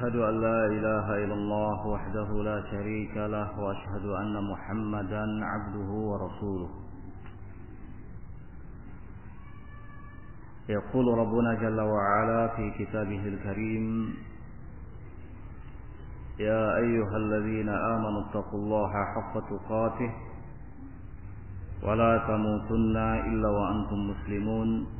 أشهد أن لا إله إلا الله وحده لا شريك له وأشهد أن محمدا عبده ورسوله. يقول ربنا جل وعلا في كتابه الكريم يا أيها الذين آمنوا اتقوا الله حق تقاته ولا تموتن إلا وأنتم مسلمون.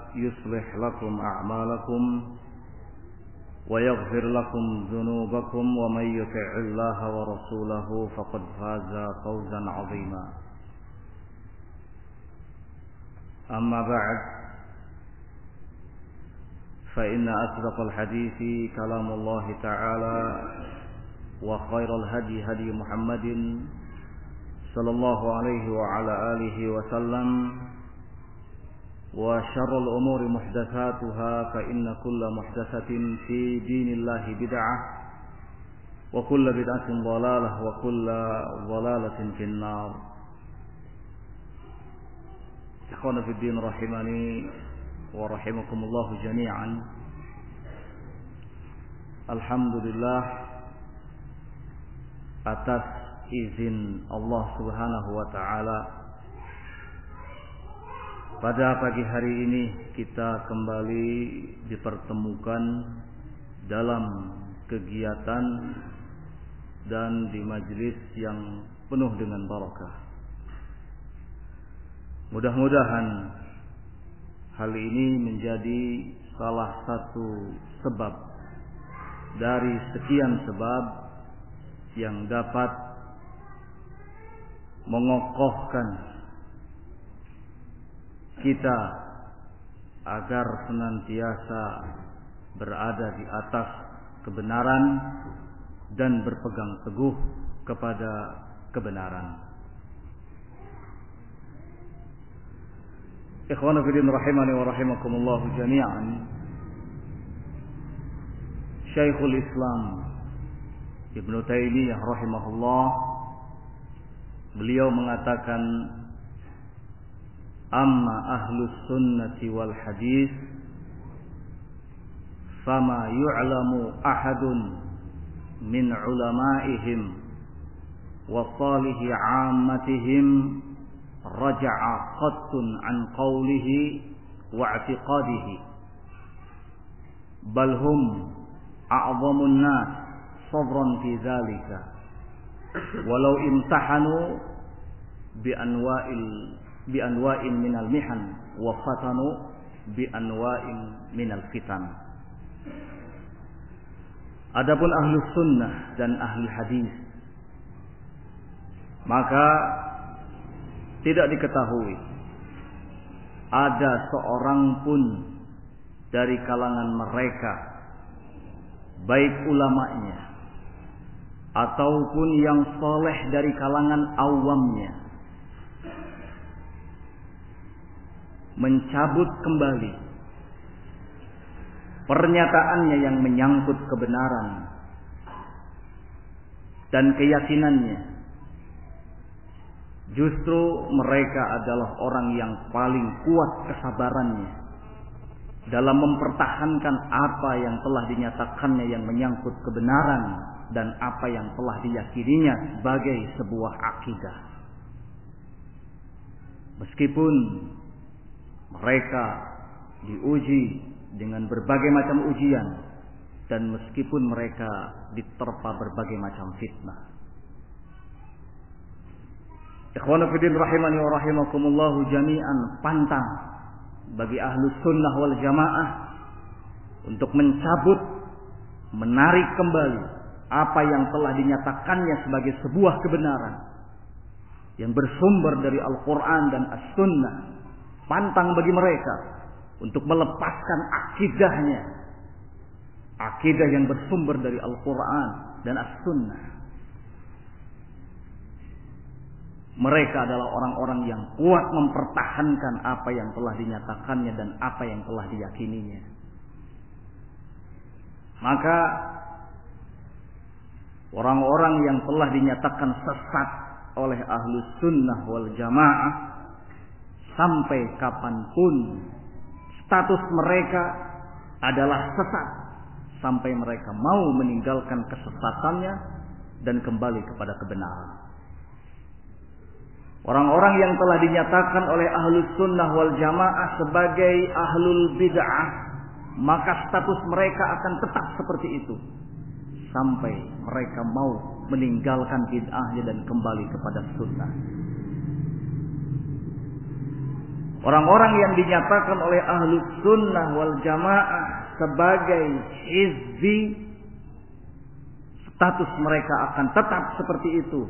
يصلح لكم أعمالكم ويغفر لكم ذنوبكم ومن يطع الله ورسوله فقد فاز فوزا عظيما. أما بعد فإن أصدق الحديث كلام الله تعالى وخير الهدي هدي محمد صلى الله عليه وعلى آله وسلم. وشر الأمور محدثاتها فإن كل محدثة في دين الله بدعة وكل بدعة ضلالة وكل ضلالة في النار. إخوانا في الدين رحمني ورحمكم الله جميعا. الحمد لله atas izin Allah Subhanahu wa taala pada pagi hari ini kita kembali dipertemukan dalam kegiatan dan di majlis yang penuh dengan barakah. Mudah-mudahan hal ini menjadi salah satu sebab dari sekian sebab yang dapat mengokohkan kita agar senantiasa berada di atas kebenaran dan berpegang teguh kepada kebenaran. Ikhwana fillah rahimani wa rahimakumullah jami'an. Syekhul Islam Ibnu Taimiyah rahimahullah beliau mengatakan amma ahlus sunnati wal hadis fama yu'lamu ahadun min ulama'ihim wa salihi 'ammatihim raja'a qattun an qawlihi wa i'tiqadihi bal hum a'zamun nas sabran fi dhalika walau imtahanu bi anwa'in minal mihan wa fatanu bi anwa'in minal fitan. Adapun ahlu sunnah dan ahli hadis maka tidak diketahui ada seorang pun dari kalangan mereka baik ulamanya ataupun yang soleh dari kalangan awamnya mencabut kembali pernyataannya yang menyangkut kebenaran dan keyakinannya justru mereka adalah orang yang paling kuat kesabarannya dalam mempertahankan apa yang telah dinyatakannya yang menyangkut kebenaran dan apa yang telah diyakininya sebagai sebuah akidah. Meskipun mereka diuji dengan berbagai macam ujian dan meskipun mereka diterpa berbagai macam fitnah. Ikhwan fillah rahimani wa rahimakumullah jami'an pantang bagi ahlu sunnah wal jamaah untuk mencabut, menarik kembali apa yang telah dinyatakannya sebagai sebuah kebenaran yang bersumber dari Al-Quran dan As-Sunnah. Pantang bagi mereka untuk melepaskan akidahnya Akidah yang bersumber dari Al-Quran dan As-Sunnah. Mereka adalah orang-orang yang kuat mempertahankan apa yang telah dinyatakannya dan apa yang telah diyakininya. Maka orang-orang yang telah dinyatakan sesat oleh ahlu sunnah wal jamaah sampai kapan pun status mereka adalah sesat sampai mereka mau meninggalkan kesesatannya dan kembali kepada kebenaran. Orang-orang yang telah dinyatakan oleh ahlus sunnah wal jamaah sebagai ahlul bid'ah, maka status mereka akan tetap seperti itu. Sampai mereka mau meninggalkan bid'ahnya dan kembali kepada sunnah. Orang-orang yang dinyatakan oleh ahlus sunnah wal jamaah sebagai hizbi status mereka akan tetap seperti itu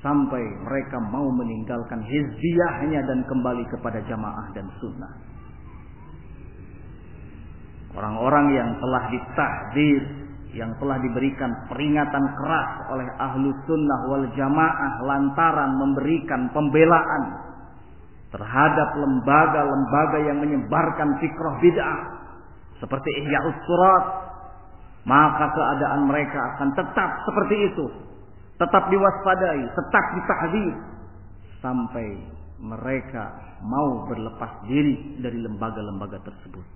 sampai mereka mau meninggalkan hizbiyahnya dan kembali kepada jamaah dan sunnah. Orang-orang yang telah ditahdir, yang telah diberikan peringatan keras oleh ahlu sunnah wal jamaah lantaran memberikan pembelaan terhadap lembaga-lembaga yang menyebarkan fikrah bid'ah. Seperti ihya surat. Maka keadaan mereka akan tetap seperti itu. Tetap diwaspadai tetap ditahdir sampai mereka mau berlepas diri dari lembaga-lembaga tersebut.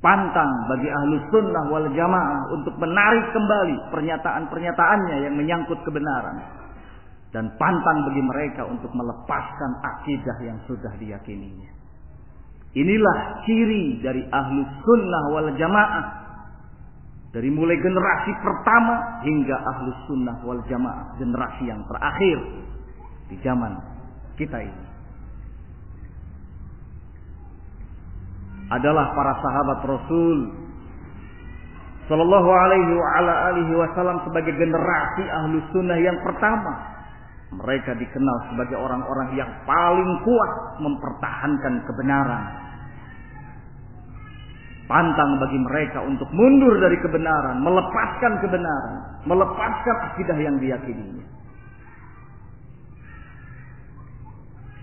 Pantang bagi ahlu sunnah wal jamaah untuk menarik kembali pernyataan-pernyataannya yang menyangkut kebenaran dan pantang bagi mereka untuk melepaskan akidah yang sudah diyakininya Inilah ciri dari ahlu sunnah wal jamaah. Dari mulai generasi pertama hingga ahlu sunnah wal jamaah. Generasi yang terakhir di zaman kita ini. Adalah para sahabat Rasul Sallallahu alaihi wa ala alihi wasallam sebagai generasi ahlu sunnah yang pertama mereka dikenal sebagai orang-orang yang paling kuat mempertahankan kebenaran. Pantang bagi mereka untuk mundur dari kebenaran, melepaskan kebenaran, melepaskan akidah yang diyakininya.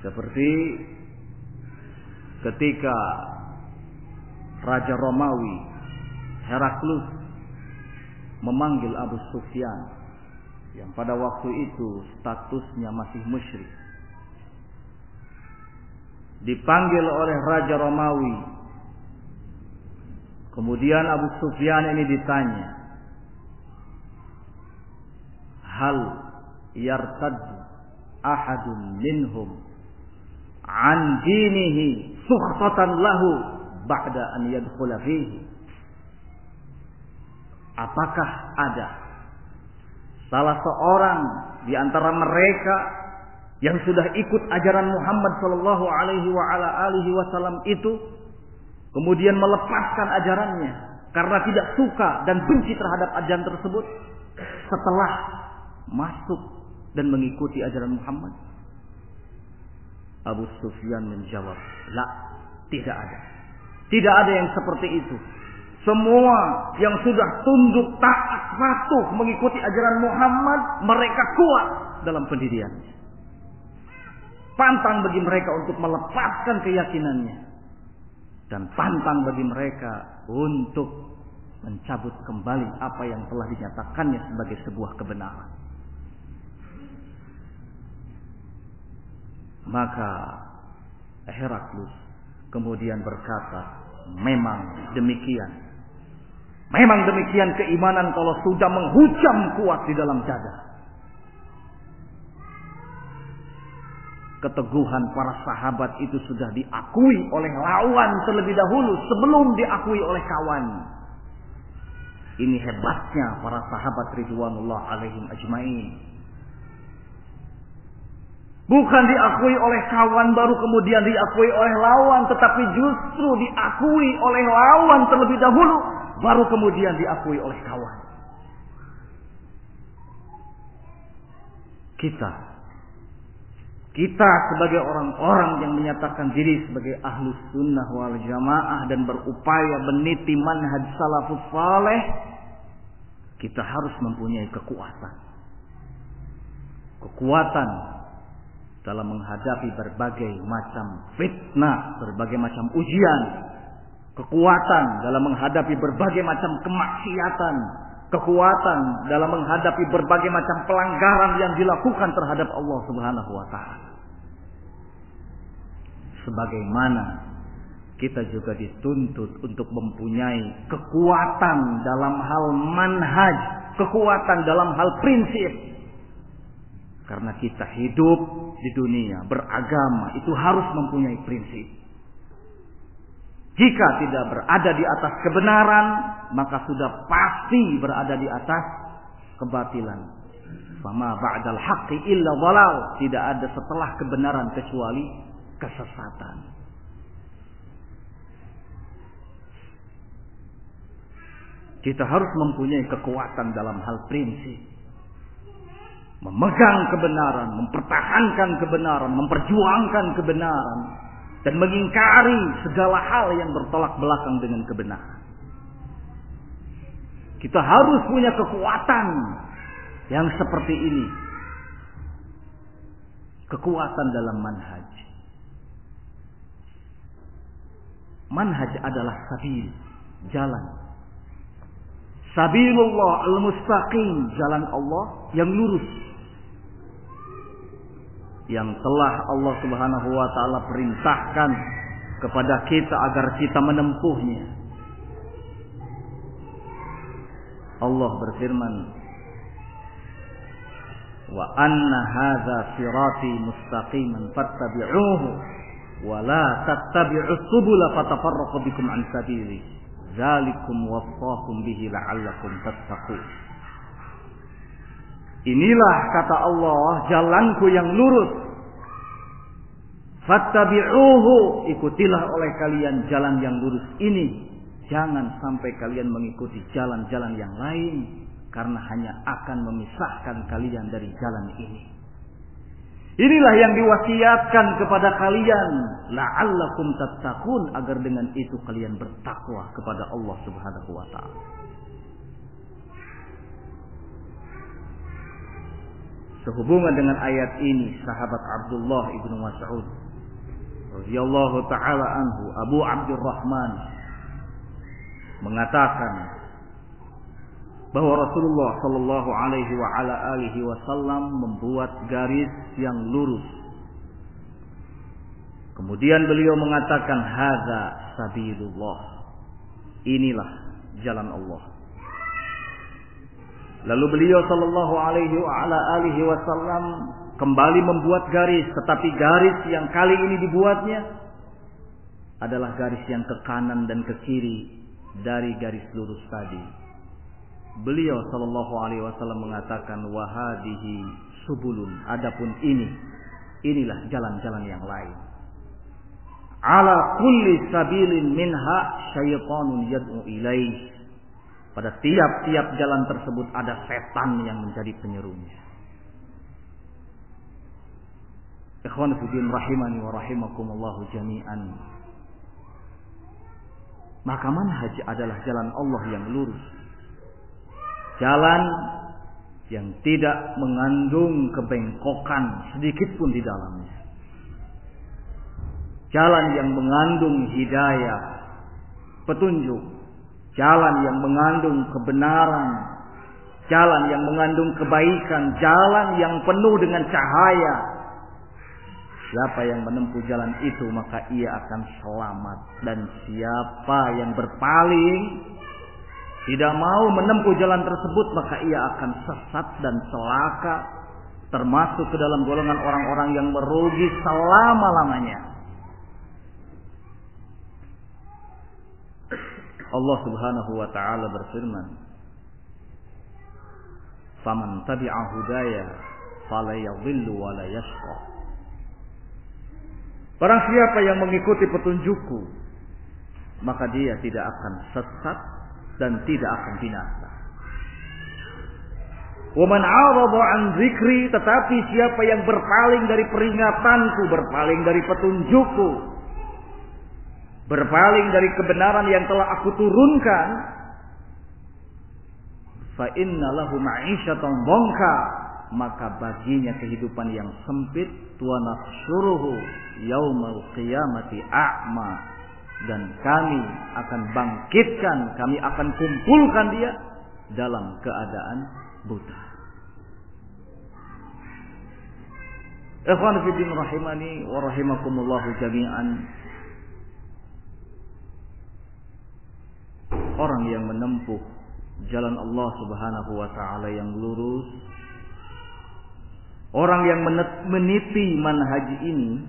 Seperti ketika Raja Romawi Heraklus memanggil Abu Sufyan yang pada waktu itu statusnya masih musyrik. Dipanggil oleh Raja Romawi. Kemudian Abu Sufyan ini ditanya, "Hal yartad ahadun minhum an dinihi sukhatan lahu ba'da an yadkhula fihi?" Apakah ada salah seorang di antara mereka yang sudah ikut ajaran Muhammad sallallahu alaihi wasallam itu kemudian melepaskan ajarannya karena tidak suka dan benci terhadap ajaran tersebut setelah masuk dan mengikuti ajaran Muhammad Abu Sufyan menjawab, "La, tidak ada. Tidak ada yang seperti itu. Semua yang sudah tunduk taat patuh mengikuti ajaran Muhammad, mereka kuat dalam pendiriannya. Pantang bagi mereka untuk melepaskan keyakinannya. Dan pantang bagi mereka untuk mencabut kembali apa yang telah dinyatakannya sebagai sebuah kebenaran. Maka Heraklus kemudian berkata, memang demikian Memang demikian keimanan kalau sudah menghujam kuat di dalam dada. keteguhan para sahabat itu sudah diakui oleh lawan terlebih dahulu sebelum diakui oleh kawan. Ini hebatnya para sahabat Ridwanullah alaihim ajmain. Bukan diakui oleh kawan baru kemudian diakui oleh lawan. Tetapi justru diakui oleh lawan terlebih dahulu. Baru kemudian diakui oleh kawan. Kita kita sebagai orang-orang yang menyatakan diri sebagai ahlu sunnah wal jamaah dan berupaya meniti manhaj salafus saleh, kita harus mempunyai kekuatan. Kekuatan dalam menghadapi berbagai macam fitnah, berbagai macam ujian. Kekuatan dalam menghadapi berbagai macam kemaksiatan, kekuatan dalam menghadapi berbagai macam pelanggaran yang dilakukan terhadap Allah Subhanahu wa taala. Sebagaimana kita juga dituntut untuk mempunyai kekuatan dalam hal manhaj, kekuatan dalam hal prinsip. Karena kita hidup di dunia beragama itu harus mempunyai prinsip. Jika tidak berada di atas kebenaran, maka sudah pasti berada di atas kebatilan. Fama ba'dal haqqi illa dhalal. Tidak ada setelah kebenaran kecuali kesesatan. Kita harus mempunyai kekuatan dalam hal prinsip. Memegang kebenaran, mempertahankan kebenaran, memperjuangkan kebenaran dan mengingkari segala hal yang bertolak belakang dengan kebenaran. Kita harus punya kekuatan yang seperti ini. Kekuatan dalam manhaj. Manhaj adalah sabil, jalan. Sabilullah al-mustaqim, jalan Allah yang lurus yang telah Allah Subhanahu wa taala perintahkan kepada kita agar kita menempuhnya. Allah berfirman, "Wa anna hadza sirati mustaqiman fattabi'uhu wa la tattabi'us subula fatafarraqu bikum an sabili. Dzalikum wassaqum bihi la'allakum tattaqun." Inilah kata Allah jalanku yang lurus. Fattabi'uhu. Ikutilah oleh kalian jalan yang lurus ini. Jangan sampai kalian mengikuti jalan-jalan yang lain. Karena hanya akan memisahkan kalian dari jalan ini. Inilah yang diwasiatkan kepada kalian. La'allakum tattaqun. Agar dengan itu kalian bertakwa kepada Allah subhanahu wa ta'ala. Sehubungan dengan ayat ini, sahabat Abdullah ibnu Mas'ud radhiyallahu taala anhu, Abu Abdurrahman mengatakan bahwa Rasulullah Shallallahu alaihi wa ala alihi wasallam membuat garis yang lurus. Kemudian beliau mengatakan hadza sabilullah. Inilah jalan Allah. Lalu beliau sallallahu alaihi wa ala alihi wasallam kembali membuat garis, tetapi garis yang kali ini dibuatnya adalah garis yang ke kanan dan ke kiri dari garis lurus tadi. Beliau sallallahu alaihi wasallam mengatakan wahadihi subulun. Adapun ini, inilah jalan-jalan yang lain. Ala kulli sabilin minha syaitanun yad'u ilaih pada tiap-tiap jalan tersebut ada setan yang menjadi penyerunya. Ikhwan fillah rahimani wa rahimakumullah jami'an. Maka manhaj adalah jalan Allah yang lurus. Jalan yang tidak mengandung kebengkokan sedikit pun di dalamnya. Jalan yang mengandung hidayah, petunjuk, jalan yang mengandung kebenaran, jalan yang mengandung kebaikan, jalan yang penuh dengan cahaya. Siapa yang menempuh jalan itu maka ia akan selamat dan siapa yang berpaling tidak mau menempuh jalan tersebut maka ia akan sesat dan celaka termasuk ke dalam golongan orang-orang yang merugi selama-lamanya. Allah Subhanahu wa taala berfirman, "Faman tabi'a hudaya fala yadhillu wa la yashqa." Barang siapa yang mengikuti petunjukku, maka dia tidak akan sesat dan tidak akan binasa. Waman a'rada an zikri tetapi siapa yang berpaling dari peringatanku, berpaling dari petunjukku, berpaling dari kebenaran yang telah aku turunkan, fa inna lahu ma'isyatan dhanka, maka baginya kehidupan yang sempit tuwa nahsyuruhu yaumal qiyamati a'ma dan kami akan bangkitkan, kami akan kumpulkan dia dalam keadaan buta. Ikhwan fiddin rahimani wa rahimakumullahu jami'an. Orang yang menempuh jalan Allah Subhanahu wa taala yang lurus, orang yang meniti manhaj ini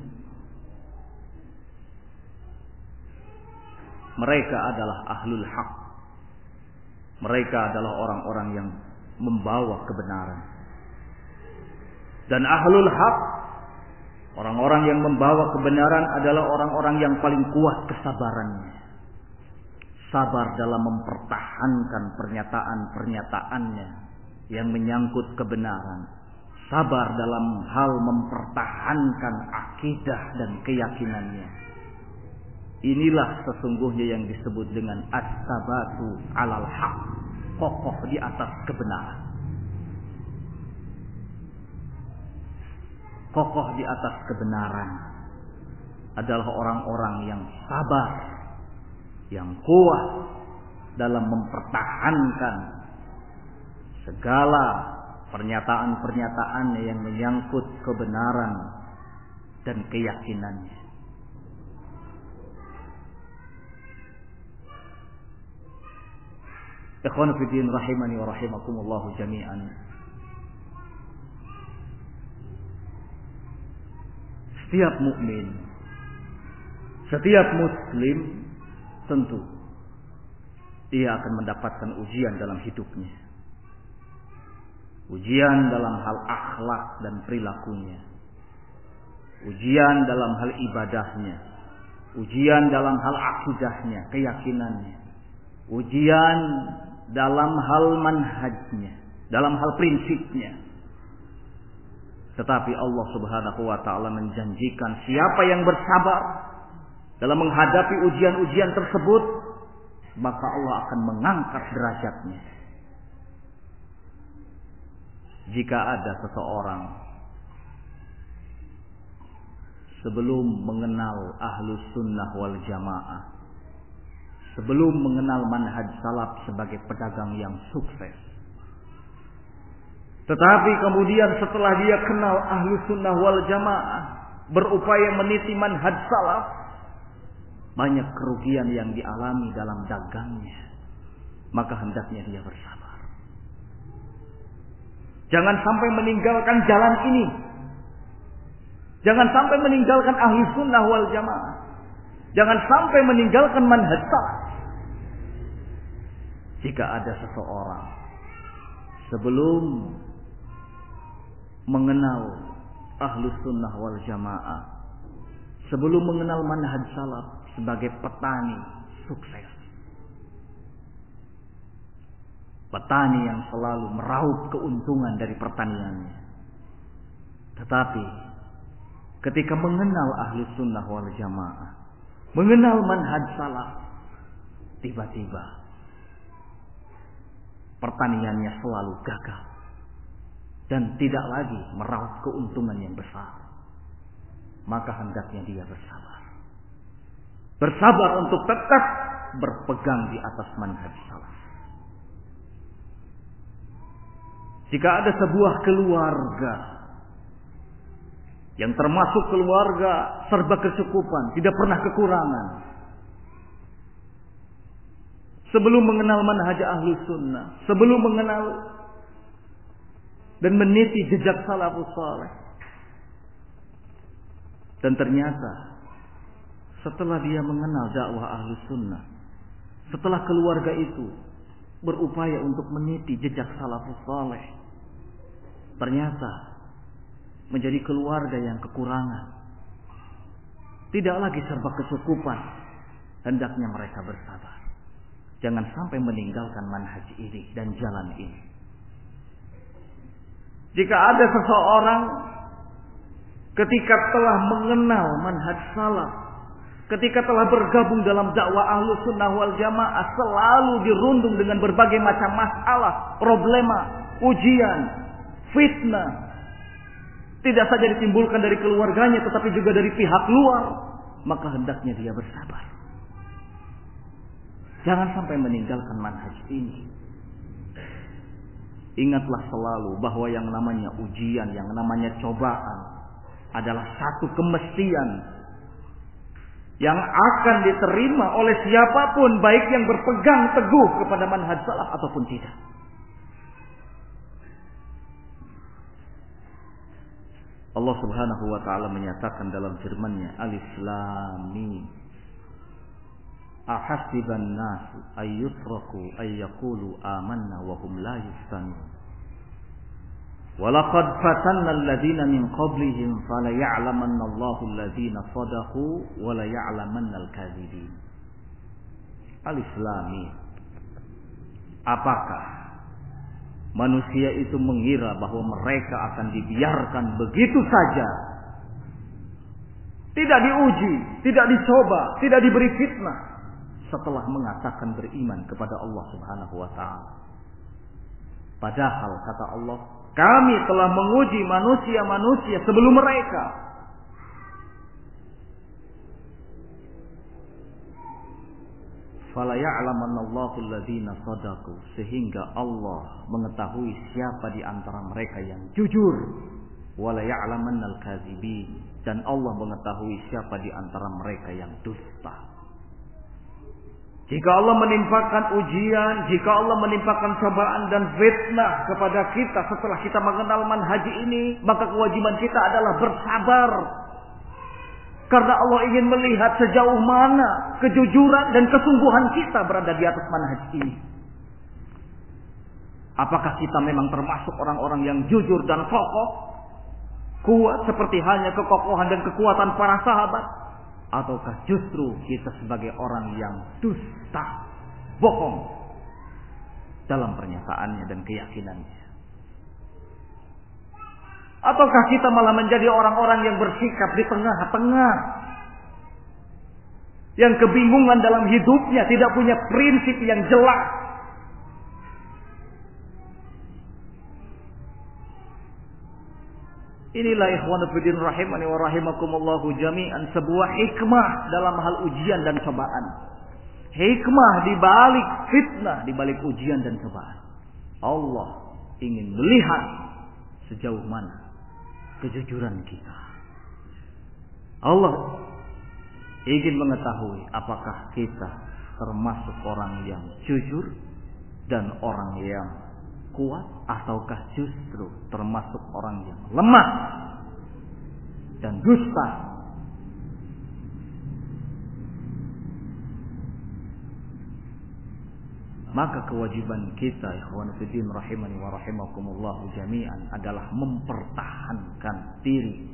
mereka adalah ahlul haq. Mereka adalah orang-orang yang membawa kebenaran. Dan ahlul haq Orang-orang yang membawa kebenaran adalah orang-orang yang paling kuat kesabarannya. Sabar dalam mempertahankan pernyataan-pernyataannya yang menyangkut kebenaran. Sabar dalam hal mempertahankan akidah dan keyakinannya. Inilah sesungguhnya yang disebut dengan as-sabatu alal haq. Kokoh di atas kebenaran. kokoh di atas kebenaran adalah orang-orang yang sabar, yang kuat dalam mempertahankan segala pernyataan-pernyataan yang menyangkut kebenaran dan keyakinannya. Ikhwan fillah rahimani wa rahimakumullah jami'an. setiap mukmin, setiap muslim tentu ia akan mendapatkan ujian dalam hidupnya. Ujian dalam hal akhlak dan perilakunya. Ujian dalam hal ibadahnya. Ujian dalam hal akidahnya, keyakinannya. Ujian dalam hal manhajnya, dalam hal prinsipnya tetapi Allah Subhanahu wa taala menjanjikan siapa yang bersabar dalam menghadapi ujian-ujian tersebut, maka Allah akan mengangkat derajatnya. Jika ada seseorang sebelum mengenal ahlu sunnah wal jamaah, sebelum mengenal manhaj salaf sebagai pedagang yang sukses, tetapi kemudian setelah dia kenal ahlu sunnah wal jamaah. Berupaya meniti manhaj salaf. Banyak kerugian yang dialami dalam dagangnya. Maka hendaknya dia bersabar. Jangan sampai meninggalkan jalan ini. Jangan sampai meninggalkan ahli sunnah wal jamaah. Jangan sampai meninggalkan manhaj. Jika ada seseorang sebelum mengenal ahlus sunnah wal jamaah sebelum mengenal manhaj salaf sebagai petani sukses. Petani yang selalu meraup keuntungan dari pertaniannya. Tetapi ketika mengenal ahlus sunnah wal jamaah mengenal manhaj salaf tiba-tiba pertaniannya selalu gagal dan tidak lagi meraup keuntungan yang besar, maka hendaknya dia bersabar. Bersabar untuk tetap berpegang di atas manhaj salaf. Jika ada sebuah keluarga yang termasuk keluarga serba kecukupan, tidak pernah kekurangan. Sebelum mengenal manhaj ahlu sunnah, sebelum mengenal dan meniti jejak salafus saleh. Dan ternyata setelah dia mengenal dakwah ahlu sunnah, setelah keluarga itu berupaya untuk meniti jejak salafus saleh, ternyata menjadi keluarga yang kekurangan. Tidak lagi serba kecukupan. Hendaknya mereka bersabar. Jangan sampai meninggalkan manhaj ini dan jalan ini. Jika ada seseorang ketika telah mengenal manhaj salaf, ketika telah bergabung dalam dakwah ahlu sunnah wal jamaah, selalu dirundung dengan berbagai macam masalah, problema, ujian, fitnah, tidak saja ditimbulkan dari keluarganya tetapi juga dari pihak luar, maka hendaknya dia bersabar. Jangan sampai meninggalkan manhaj ini. Ingatlah selalu bahwa yang namanya ujian, yang namanya cobaan adalah satu kemestian yang akan diterima oleh siapa pun baik yang berpegang teguh kepada manhaj salaf ataupun tidak. Allah Subhanahu wa taala menyatakan dalam firman-Nya Alif Lam Mim Ahasiban nasu ayyutraku ayyakulu amanna wa hum la yuftanun Walaqad fatanna alladhina min qablihim fala ya'lamanna Allahu alladhina sadaqu wa la ya'lamanna al-kadhibin Alif Lam Mim Apakah manusia itu mengira bahwa mereka akan dibiarkan begitu saja. Tidak diuji, tidak dicoba, tidak diberi fitnah setelah mengatakan beriman kepada Allah Subhanahu wa taala. Padahal kata Allah, kami telah menguji manusia-manusia sebelum mereka. Fala ya'lamannallahu sehingga Allah mengetahui siapa di antara mereka yang jujur. Wala dan Allah mengetahui siapa di antara mereka yang dusta jika Allah menimpakan ujian, jika Allah menimpakan cobaan dan fitnah kepada kita setelah kita mengenal manhaj ini, maka kewajiban kita adalah bersabar karena Allah ingin melihat sejauh mana kejujuran dan kesungguhan kita berada di atas manhaj ini. Apakah kita memang termasuk orang-orang yang jujur dan kokoh? Kuat seperti halnya kekokohan dan kekuatan para sahabat? Ataukah justru kita sebagai orang yang dusta, bohong dalam pernyataannya dan keyakinannya? Ataukah kita malah menjadi orang-orang yang bersikap di tengah-tengah? Yang kebingungan dalam hidupnya, tidak punya prinsip yang jelas. Inilah ikhwan fillah rahimani wa rahimakumullahu jami'an sebuah hikmah dalam hal ujian dan cobaan. Hikmah di balik fitnah, di balik ujian dan cobaan. Allah ingin melihat sejauh mana kejujuran kita. Allah ingin mengetahui apakah kita termasuk orang yang jujur dan orang yang kuat ataukah justru termasuk orang yang lemah dan dusta Maka kewajiban kita ikhwan fillah rahimani wa rahimakumullah jami'an adalah mempertahankan diri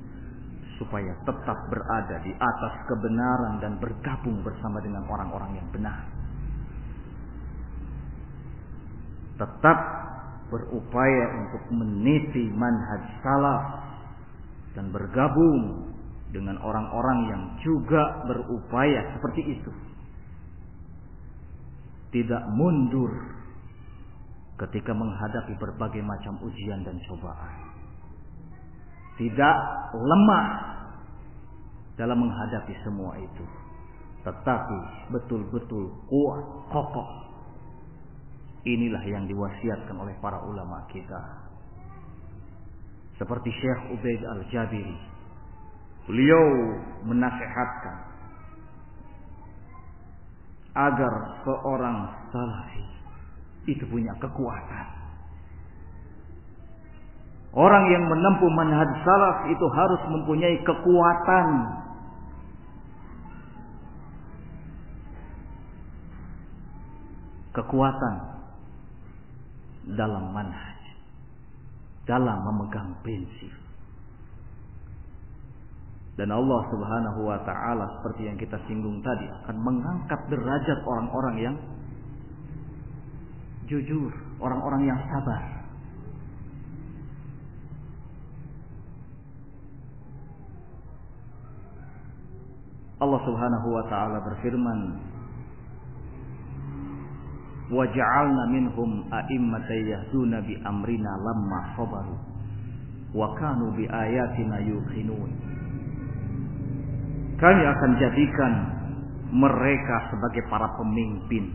supaya tetap berada di atas kebenaran dan bergabung bersama dengan orang-orang yang benar. Tetap berupaya untuk meniti manhaj salaf dan bergabung dengan orang-orang yang juga berupaya seperti itu tidak mundur ketika menghadapi berbagai macam ujian dan cobaan. Tidak lemah dalam menghadapi semua itu. Tetapi betul-betul kuat, kokoh. Inilah yang diwasiatkan oleh para ulama kita. Seperti Syekh Ubaid Al-Jabiri. Beliau menasihatkan agar seorang salafi itu punya kekuatan. Orang yang menempuh manhaj salaf itu harus mempunyai kekuatan kekuatan dalam manhaj, dalam memegang prinsip. Dan Allah Subhanahu wa taala seperti yang kita singgung tadi akan mengangkat derajat orang-orang yang jujur, orang-orang yang sabar. Allah Subhanahu wa taala berfirman, "Waja'alna minhum a'immatan yahduna bi amrina lamma sabaru wa kanu bi ayatina yuqinun." Kami akan jadikan mereka sebagai para pemimpin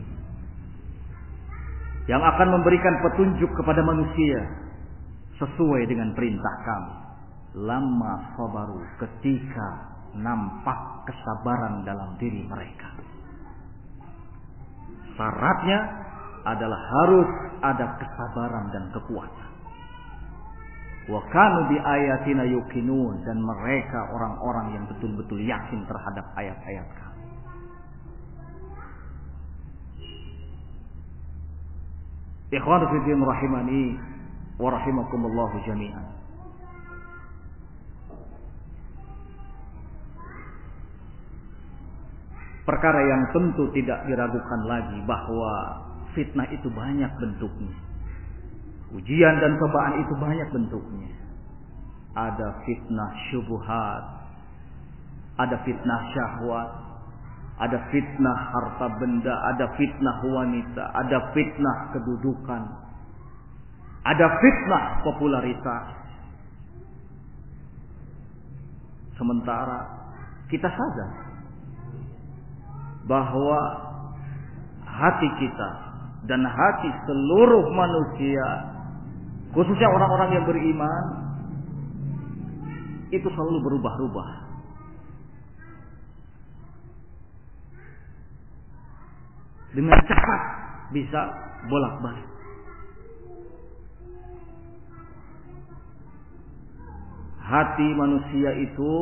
yang akan memberikan petunjuk kepada manusia sesuai dengan perintah kami. Lama sabaru ketika nampak kesabaran dalam diri mereka. Syaratnya adalah harus ada kesabaran dan kekuatan. Wa kanu bi ayatina yuqinun dan mereka orang-orang yang betul-betul yakin terhadap ayat-ayat kami. Ikhwan fillah rahimani wa rahimakumullah jami'an. Perkara yang tentu tidak diragukan lagi bahwa fitnah itu banyak bentuknya Ujian dan cobaan itu banyak bentuknya. Ada fitnah syubuhat, ada fitnah syahwat, ada fitnah harta benda, ada fitnah wanita, ada fitnah kedudukan, ada fitnah popularitas. Sementara kita sadar bahwa hati kita dan hati seluruh manusia Khususnya orang-orang yang beriman itu selalu berubah-ubah. Dengan cepat bisa bolak-balik. Hati manusia itu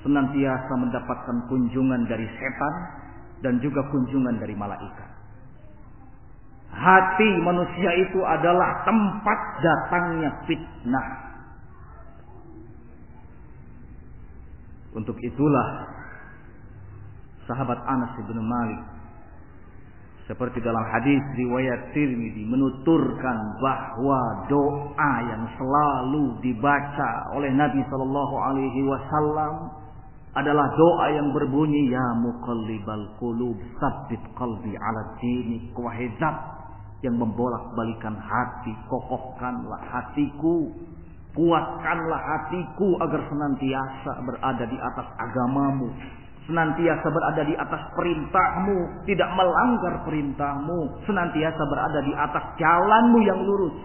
senantiasa mendapatkan kunjungan dari setan dan juga kunjungan dari malaikat. Hati manusia itu adalah tempat datangnya fitnah. Untuk itulah sahabat Anas bin Malik seperti dalam hadis riwayat Tirmidzi menuturkan bahwa doa yang selalu dibaca oleh Nabi Shallallahu Alaihi Wasallam adalah doa yang berbunyi ya muqallibal qulub sabbit qalbi ala dinik wahai yang membolak-balikan hati, kokohkanlah hatiku, kuatkanlah hatiku agar senantiasa berada di atas agamamu, senantiasa berada di atas perintahmu, tidak melanggar perintahmu, senantiasa berada di atas jalanmu yang lurus.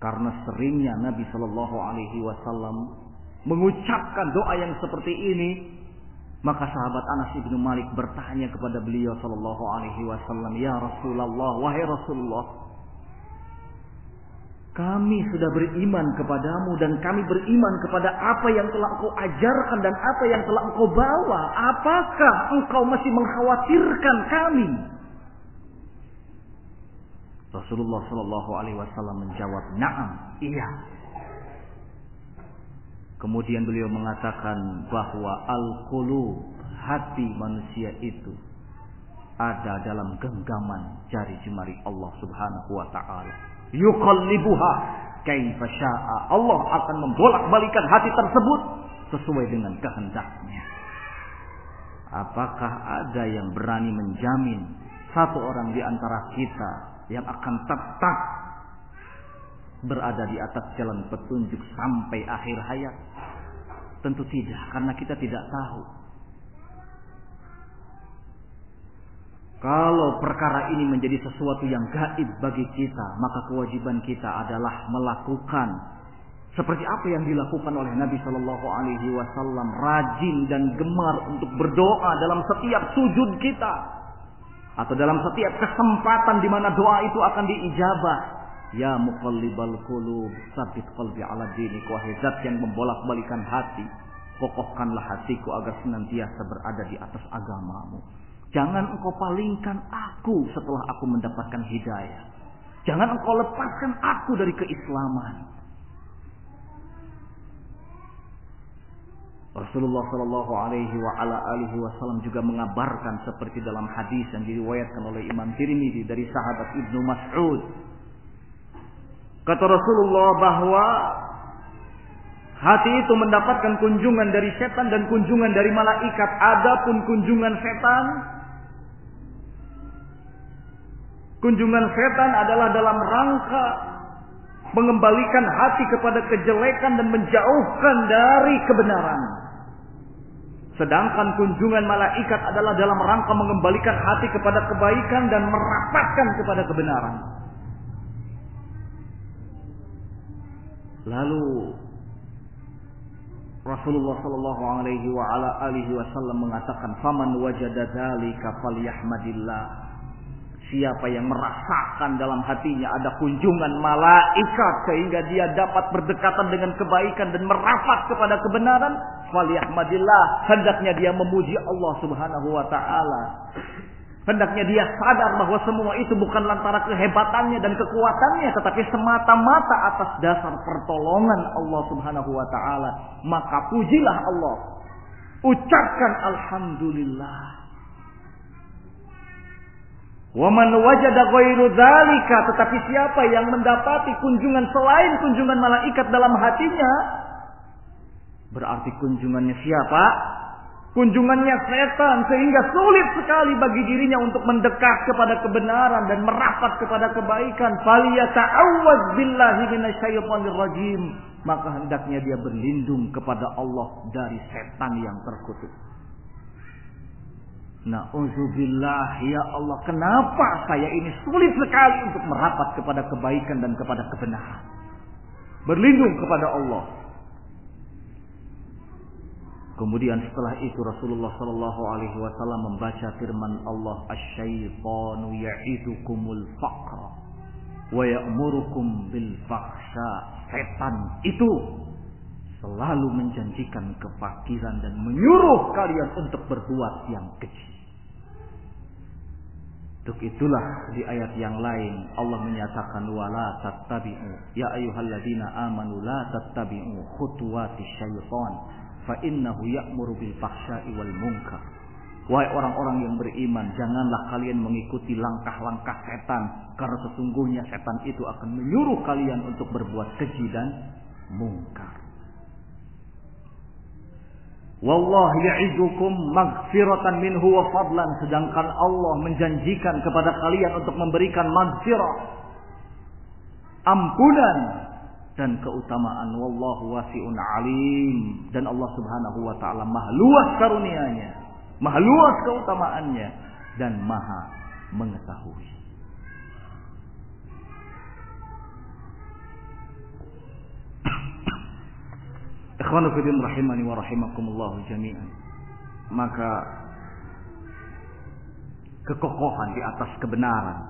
Karena seringnya Nabi Shallallahu Alaihi Wasallam mengucapkan doa yang seperti ini, maka sahabat Anas bin Malik bertanya kepada beliau sallallahu alaihi wasallam, "Ya Rasulullah, wahai Rasulullah, kami sudah beriman kepadamu dan kami beriman kepada apa yang telah engkau ajarkan dan apa yang telah engkau bawa. Apakah engkau masih mengkhawatirkan kami?" Rasulullah sallallahu alaihi wasallam menjawab, "Na'am, iya." Kemudian beliau mengatakan bahwa al-qulub hati manusia itu ada dalam genggaman jari jemari Allah Subhanahu wa taala. Yuqallibuha kaifa syaa. Allah akan membolak-balikan hati tersebut sesuai dengan kehendaknya. Apakah ada yang berani menjamin satu orang di antara kita yang akan tetap berada di atas jalan petunjuk sampai akhir hayat? Tentu tidak, karena kita tidak tahu. Kalau perkara ini menjadi sesuatu yang gaib bagi kita, maka kewajiban kita adalah melakukan seperti apa yang dilakukan oleh Nabi Shallallahu Alaihi Wasallam, rajin dan gemar untuk berdoa dalam setiap sujud kita. atau dalam setiap kesempatan di mana doa itu akan diijabah. Ya muqallibal qulub, sabit qalbi ala dinik wahai zat yang membolak-balikan hati. Kokohkanlah hatiku agar senantiasa berada di atas agamamu. Jangan engkau palingkan aku setelah aku mendapatkan hidayah. Jangan engkau lepaskan aku dari keislaman. Rasulullah Shallallahu Alaihi wa ala alihi Wasallam juga mengabarkan seperti dalam hadis yang diriwayatkan oleh Imam Tirmidzi dari sahabat Ibnu Mas'ud. Kata Rasulullah bahwa hati itu mendapatkan kunjungan dari setan dan kunjungan dari malaikat. Adapun kunjungan setan, kunjungan setan adalah dalam rangka mengembalikan hati kepada kejelekan dan menjauhkan dari kebenaran. Sedangkan kunjungan malaikat adalah dalam rangka mengembalikan hati kepada kebaikan dan merapatkan kepada kebenaran. Lalu Rasulullah Shallallahu Alaihi wa ala alihi Wasallam mengatakan, "Faman wajada dzalika falyahmadillah." Siapa yang merasakan dalam hatinya ada kunjungan malaikat sehingga dia dapat berdekatan dengan kebaikan dan merapat kepada kebenaran, faliyahmadillah, hendaknya dia memuji Allah Subhanahu wa taala. Hendaknya dia sadar bahwa semua itu bukan lantaran kehebatannya dan kekuatannya tetapi semata-mata atas dasar pertolongan Allah Subhanahu wa taala. Maka pujilah Allah. Ucapkan alhamdulillah. Waman wajada ghairu dzalika tetapi siapa yang mendapati kunjungan selain kunjungan malaikat dalam hatinya berarti kunjungannya siapa? Kunjungannya setan sehingga sulit sekali bagi dirinya untuk mendekat kepada kebenaran dan merapat kepada kebaikan. Faliyata'awwaz billahi minasyaitonir rajim. Maka hendaknya dia berlindung kepada Allah dari setan yang terkutuk. Na'udzubillah ya Allah kenapa saya ini sulit sekali untuk merapat kepada kebaikan dan kepada kebenaran. Berlindung kepada Allah. Kemudian setelah itu Rasulullah Shallallahu Alaihi Wasallam membaca firman Allah Asyaitanu ya'idukumul faqra wa ya'murukum bil fakhsha. Setan itu selalu menjanjikan kefakiran dan menyuruh kalian untuk berbuat yang kecil. Untuk itulah di ayat yang lain Allah menyatakan wala tattabi'u ya ayyuhalladzina amanu la tattabi'u khutuwati syaitan fa innahu ya'muru bil fahsya'i wal munkar. Wahai orang-orang yang beriman, janganlah kalian mengikuti langkah-langkah setan karena sesungguhnya setan itu akan menyuruh kalian untuk berbuat keji dan mungkar. Wallahu ya'idukum maghfiratan minhu wa fadlan sedangkan Allah menjanjikan kepada kalian untuk memberikan maghfirah ampunan dan keutamaan wallahu wasi'un alim dan Allah Subhanahu wa taala maha luas karunia-Nya maha luas keutamaannya dan maha mengetahui Ikhwanu fillah rahimani wa rahimakumullah jami'an. Maka kekokohan di atas kebenaran.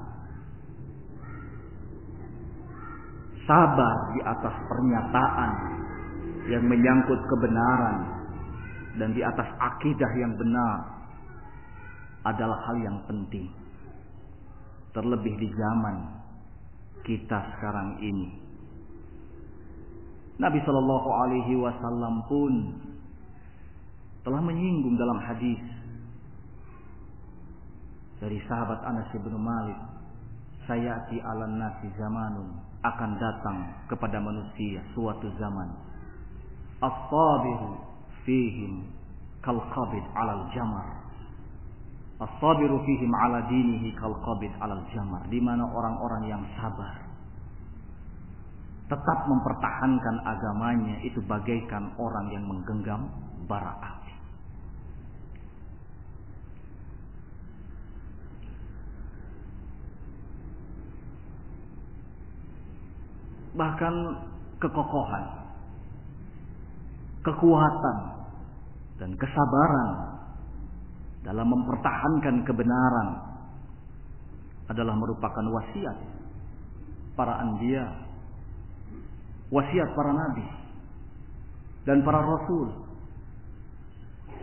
Sabar di atas pernyataan yang menyangkut kebenaran dan di atas akidah yang benar adalah hal yang penting. Terlebih di zaman kita sekarang ini Nabi Shallallahu Alaihi Wasallam pun telah menyinggung dalam hadis dari sahabat Anas bin Malik, sayati ala nasi zamanun akan datang kepada manusia suatu zaman. As-sabiru fihim kal qabid alal jamar. As-sabiru fihim ala dinihi kal qabid alal jamar. Di mana orang-orang yang sabar tetap mempertahankan agamanya itu bagaikan orang yang menggenggam bara api. Bahkan kekokohan, kekuatan, dan kesabaran dalam mempertahankan kebenaran adalah merupakan wasiat para anbiya, wasiat para nabi dan para rasul.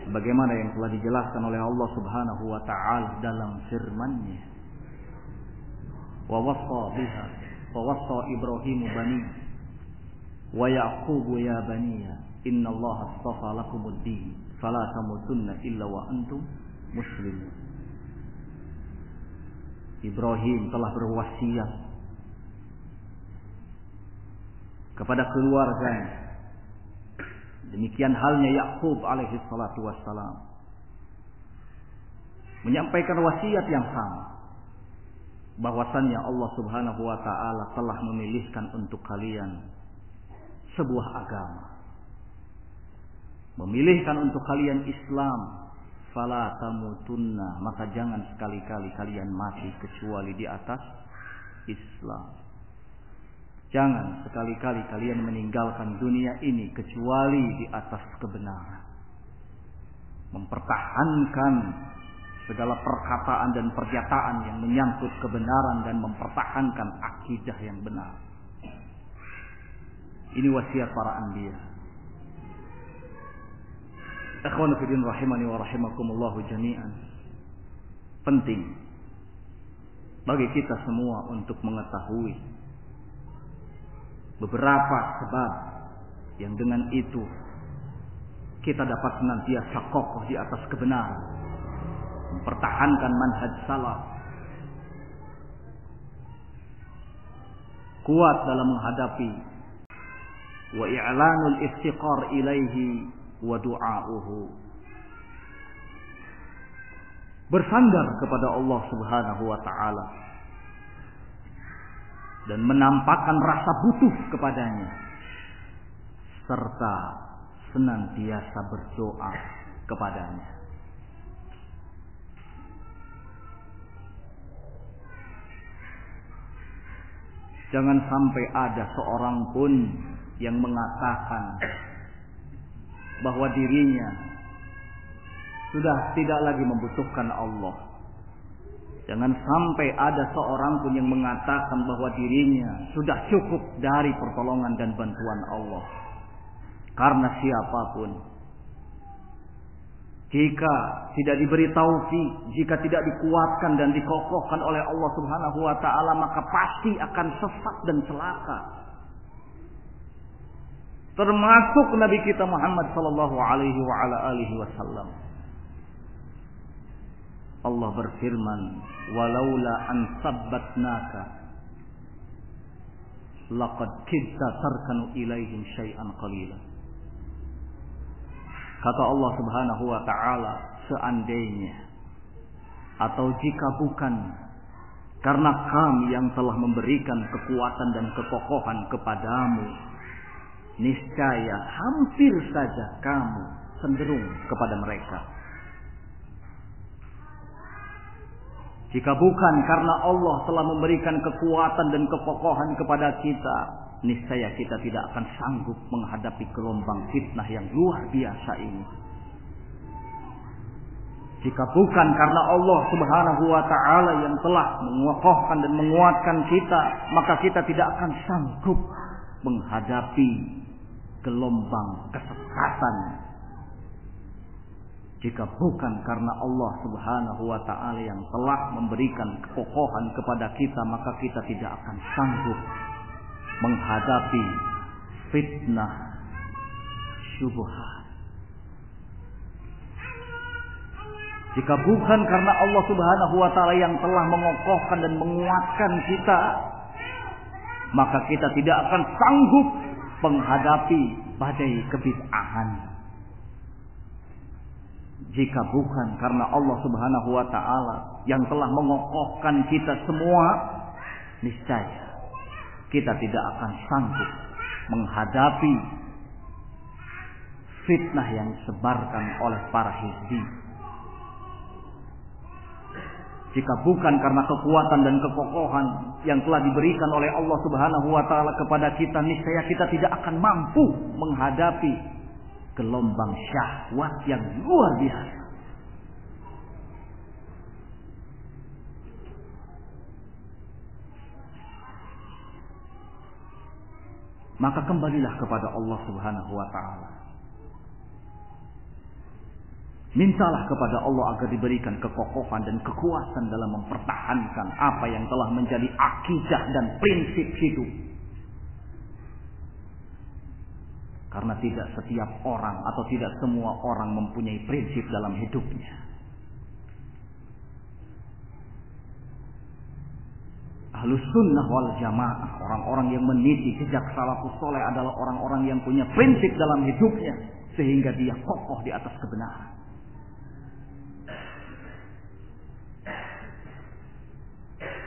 Sebagaimana yang telah dijelaskan oleh Allah Subhanahu wa taala dalam firman-Nya. Wa wassa biha bani wa Yaqub ya baniya inna Allah astafa lakumud din fala tamutunna illa wa antum muslimun. Ibrahim telah berwasiat kepada keluarganya. Demikian halnya Yakub alaihi salatu wassalam. Menyampaikan wasiat yang sama. Bahwasannya Allah subhanahu wa ta'ala telah memilihkan untuk kalian sebuah agama. Memilihkan untuk kalian Islam. Fala tamutunna. Maka jangan sekali-kali kalian mati kecuali di atas Islam. Jangan sekali-kali kalian meninggalkan dunia ini kecuali di atas kebenaran. Mempertahankan segala perkataan dan pernyataan yang menyangkut kebenaran dan mempertahankan akidah yang benar. Ini wasiat para anbiya. Ikhwan fillah rahimani wa rahimakumullah jami'an. Penting bagi kita semua untuk mengetahui beberapa sebab yang dengan itu kita dapat senantiasa kokoh di atas kebenaran mempertahankan manhaj salaf kuat dalam menghadapi wa i'lanul iftiqar ilaihi wa du'a'uhu bersandar kepada Allah Subhanahu wa taala dan menampakkan rasa butuh kepadanya serta senantiasa berdoa kepadanya. Jangan sampai ada seorang pun yang mengatakan bahwa dirinya sudah tidak lagi membutuhkan Allah. Jangan sampai ada seorang pun yang mengatakan bahwa dirinya sudah cukup dari pertolongan dan bantuan Allah. Karena siapa pun jika tidak diberi taufik, jika tidak dikuatkan dan dikokohkan oleh Allah Subhanahu wa taala, maka pasti akan sesat dan celaka. Termasuk Nabi kita Muhammad sallallahu alaihi wa ala alihi wasallam. Allah berfirman, "Walaula an sabbatnaka laqad kidta tarkanu ilaihim syai'an qalila." Kata Allah Subhanahu wa taala, seandainya atau jika bukan karena kami yang telah memberikan kekuatan dan kekokohan kepadamu, niscaya hampir saja kamu cenderung kepada mereka. Jika bukan karena Allah telah memberikan kekuatan dan kekokohan kepada kita, niscaya kita tidak akan sanggup menghadapi gelombang fitnah yang luar biasa ini. Jika bukan karena Allah Subhanahu wa taala yang telah mengokohkan dan menguatkan kita, maka kita tidak akan sanggup menghadapi gelombang kesesatan jika bukan karena Allah Subhanahu wa taala yang telah memberikan kekokohan kepada kita, maka kita tidak akan sanggup menghadapi fitnah syubhat. Jika bukan karena Allah Subhanahu wa taala yang telah mengokohkan dan menguatkan kita, maka kita tidak akan sanggup menghadapi badai kebid'ahan jika bukan karena Allah Subhanahu wa taala yang telah mengokohkan kita semua, niscaya kita tidak akan sanggup menghadapi fitnah yang disebarkan oleh para hizbi. Jika bukan karena kekuatan dan kekokohan yang telah diberikan oleh Allah Subhanahu wa taala kepada kita, niscaya kita tidak akan mampu menghadapi gelombang syahwat yang luar biasa. Maka kembalilah kepada Allah Subhanahu wa taala. Mintalah kepada Allah agar diberikan kekokohan dan kekuatan dalam mempertahankan apa yang telah menjadi akidah dan prinsip hidup. Karena tidak setiap orang atau tidak semua orang mempunyai prinsip dalam hidupnya. Ahlus sunnah wal jamaah. Orang-orang yang meniti jejak salafus soleh adalah orang-orang yang punya prinsip dalam hidupnya. Sehingga dia kokoh di atas kebenaran.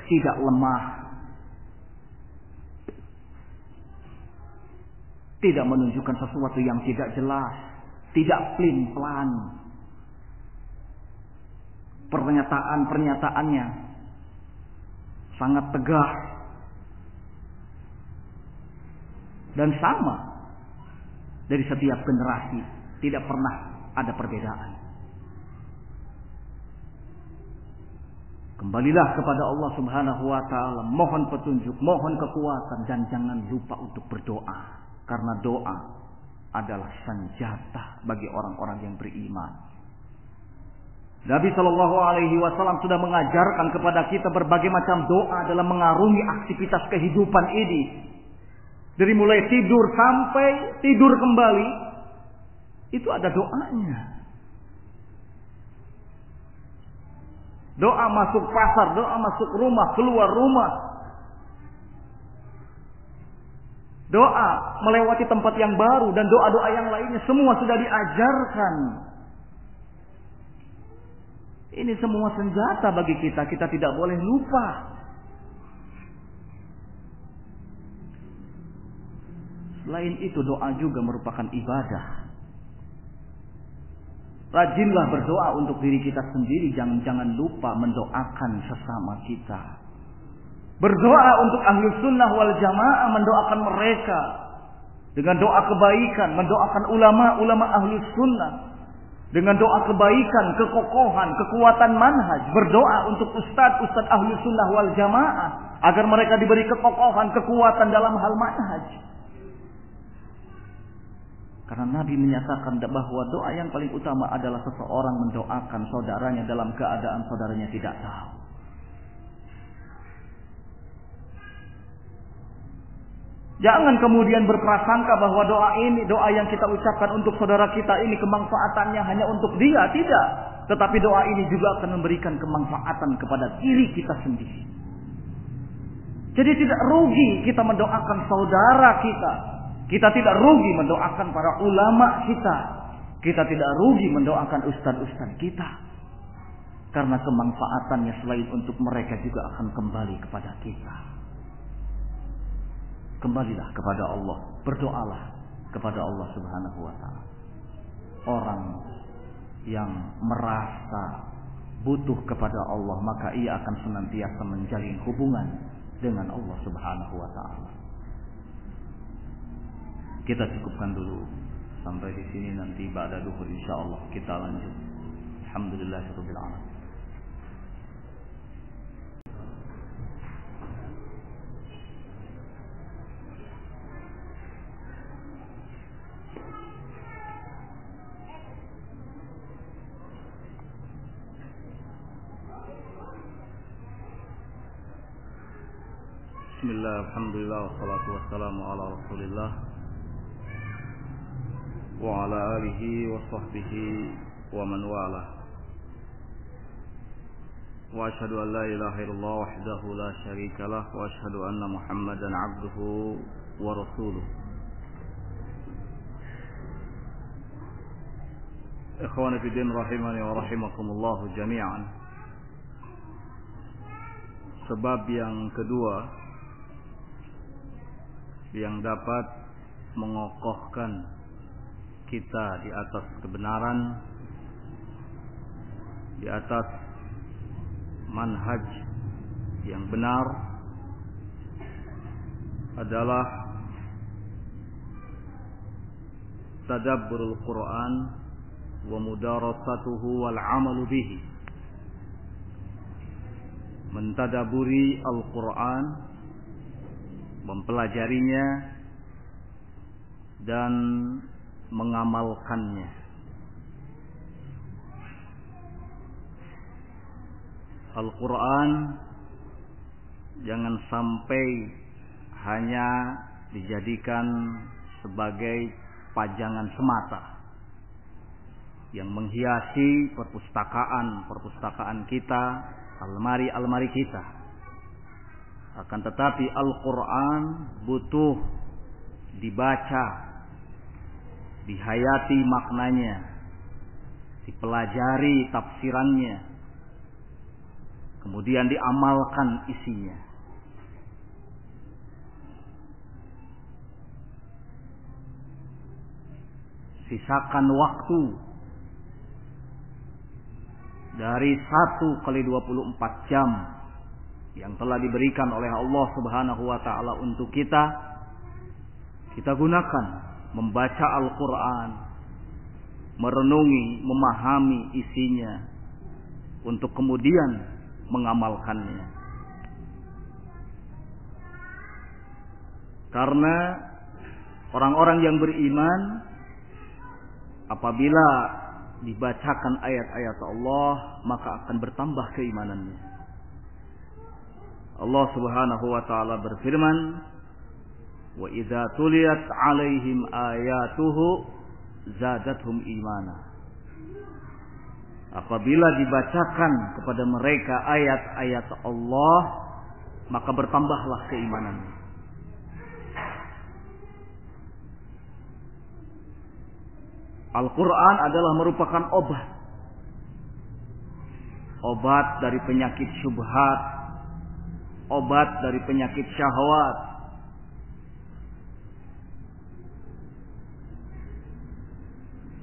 Tidak lemah. Tidak menunjukkan sesuatu yang tidak jelas. Tidak plin-plan. Pernyataan-pernyataannya sangat tegas. Dan sama dari setiap generasi tidak pernah ada perbedaan. Kembalilah kepada Allah Subhanahu wa taala, mohon petunjuk, mohon kekuatan dan jangan lupa untuk berdoa. Karena doa adalah senjata bagi orang-orang yang beriman. Nabi Shallallahu Alaihi Wasallam sudah mengajarkan kepada kita berbagai macam doa dalam mengarungi aktivitas kehidupan ini. Dari mulai tidur sampai tidur kembali, itu ada doanya. Doa masuk pasar, doa masuk rumah, keluar rumah. Doa melewati tempat yang baru dan doa-doa yang lainnya semua sudah diajarkan ini semua senjata bagi kita, kita tidak boleh lupa. Selain itu doa juga merupakan ibadah. Rajinlah berdoa untuk diri kita sendiri, jangan jangan lupa mendoakan sesama kita. Berdoa untuk ahli sunnah wal jamaah, mendoakan mereka dengan doa kebaikan, mendoakan ulama-ulama ahli sunnah, dengan doa kebaikan, kekokohan, kekuatan manhaj, berdoa untuk ustadz-ustadz ahli sunnah wal jamaah agar mereka diberi kekokohan, kekuatan dalam hal manhaj. Karena Nabi menyatakan bahwa doa yang paling utama adalah seseorang mendoakan saudaranya dalam keadaan saudaranya tidak tahu. Jangan kemudian berprasangka bahwa doa ini, doa yang kita ucapkan untuk saudara kita ini kemanfaatannya hanya untuk dia, tidak. Tetapi doa ini juga akan memberikan kemanfaatan kepada diri kita sendiri. Jadi tidak rugi kita mendoakan saudara kita. Kita tidak rugi mendoakan para ulama kita. Kita tidak rugi mendoakan ustadz-ustadz kita. Karena kemanfaatannya selain untuk mereka juga akan kembali kepada kita. Kembalilah kepada Allah, berdoalah kepada Allah Subhanahu wa taala. Orang yang merasa butuh kepada Allah, maka ia akan senantiasa menjalin hubungan dengan Allah Subhanahu wa taala. Kita cukupkan dulu sampai di sini nanti pada duhur insyaallah kita lanjut. Alhamdulillahirabbil alamin. Bismillah, Alhamdulillah, wassalatu wassalamu ala rasulillah Wa ala alihi wa sahbihi wa man wala. Wa ashadu an la ilaha illallah wahdahu la sharika lah Wa ashadu anna muhammadan abduhu wa rasuluh. Ikhwani fi din rahimani wa rahimakumullahu jami'an. Sebab yang kedua yang dapat mengokohkan kita di atas kebenaran di atas manhaj yang benar adalah tadabburul Quran wa mudarasatuhu wal amalu bihi. Mentadaburi Al-Quran mempelajarinya dan mengamalkannya. Al-Quran jangan sampai hanya dijadikan sebagai pajangan semata yang menghiasi perpustakaan-perpustakaan kita, almari-almari kita. Akan tetapi Al-Quran butuh dibaca, dihayati maknanya, dipelajari tafsirannya, kemudian diamalkan isinya. Sisakan waktu dari satu kali 24 jam yang telah diberikan oleh Allah Subhanahu wa taala untuk kita kita gunakan membaca Al-Qur'an merenungi, memahami isinya untuk kemudian mengamalkannya. Karena orang-orang yang beriman apabila dibacakan ayat-ayat Allah maka akan bertambah keimanannya. Allah Subhanahu wa taala berfirman, "Wa idza tuliyat 'alaihim ayatuhu zadatuhum imana." Apabila dibacakan kepada mereka ayat-ayat Allah, maka bertambahlah keimanannya. Al-Quran adalah merupakan obat. Obat dari penyakit syubhat. Obat dari penyakit syahwat.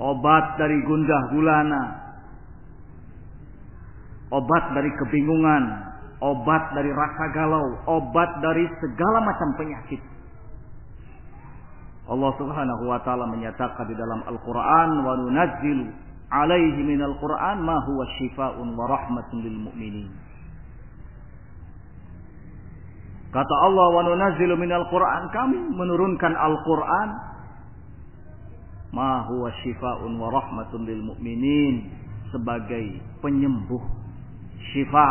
Obat dari gundah gulana. Obat dari kebingungan. Obat dari rasa galau. Obat dari segala macam penyakit. Allah Subhanahu wa taala menyatakan di dalam Al-Qur'an wa nunazzilu alaihi minal Qur'an ma huwa syifaa'un wa rahmatun lil mu'minin. Kata Allah wa nunazzilu minal Qur'an. Kami menurunkan Al-Qur'an. Ma huwa syifaa'un wa rahmatun lil mu'minin. Sebagai penyembuh syifa.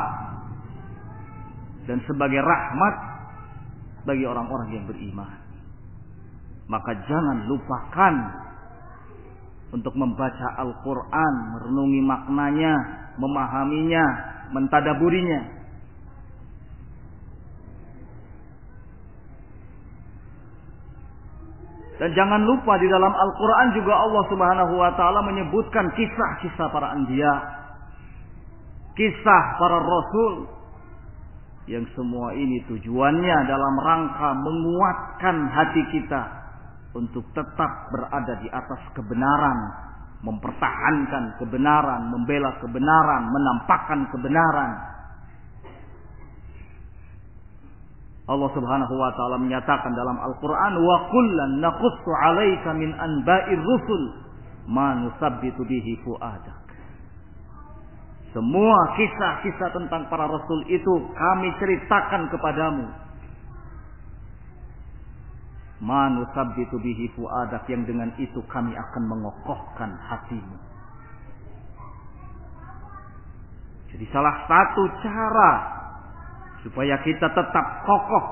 Dan sebagai rahmat bagi orang-orang yang beriman. Maka jangan lupakan untuk membaca Al-Quran, merenungi maknanya, memahaminya, mentadaburinya. Dan jangan lupa di dalam Al-Quran juga Allah subhanahu wa ta'ala menyebutkan kisah-kisah para anbiya. Kisah para rasul. Yang semua ini tujuannya dalam rangka menguatkan hati kita untuk tetap berada di atas kebenaran, mempertahankan kebenaran, membela kebenaran, menampakkan kebenaran. Allah Subhanahu wa taala menyatakan dalam Al-Qur'an wa kullan naqussu 'alaika min anba'ir rusul ma nusabbitu bihi fuadak. Semua kisah-kisah tentang para rasul itu kami ceritakan kepadamu Manusabbitu bihi fuadak yang dengan itu kami akan mengokohkan hatimu. Jadi salah satu cara supaya kita tetap kokoh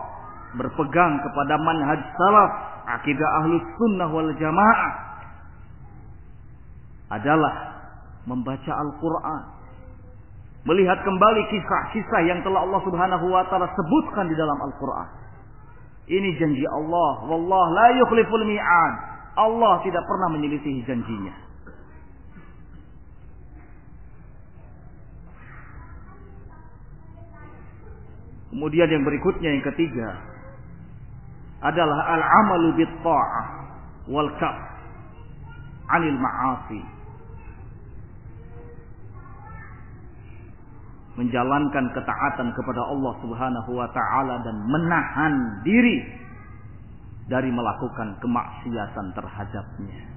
berpegang kepada manhaj salaf, akidah ahlus sunnah wal jamaah adalah membaca Al-Quran. Melihat kembali kisah-kisah yang telah Allah subhanahu wa ta'ala sebutkan di dalam Al-Quran ini janji Allah. Wallah la yukhliful mi'ad. Allah tidak pernah menyelisihi janjinya. Kemudian yang berikutnya yang ketiga adalah al-amalu bit ta'ah wal kaf 'anil ma'asi. menjalankan ketaatan kepada Allah Subhanahu wa taala dan menahan diri dari melakukan kemaksiatan terhadapnya.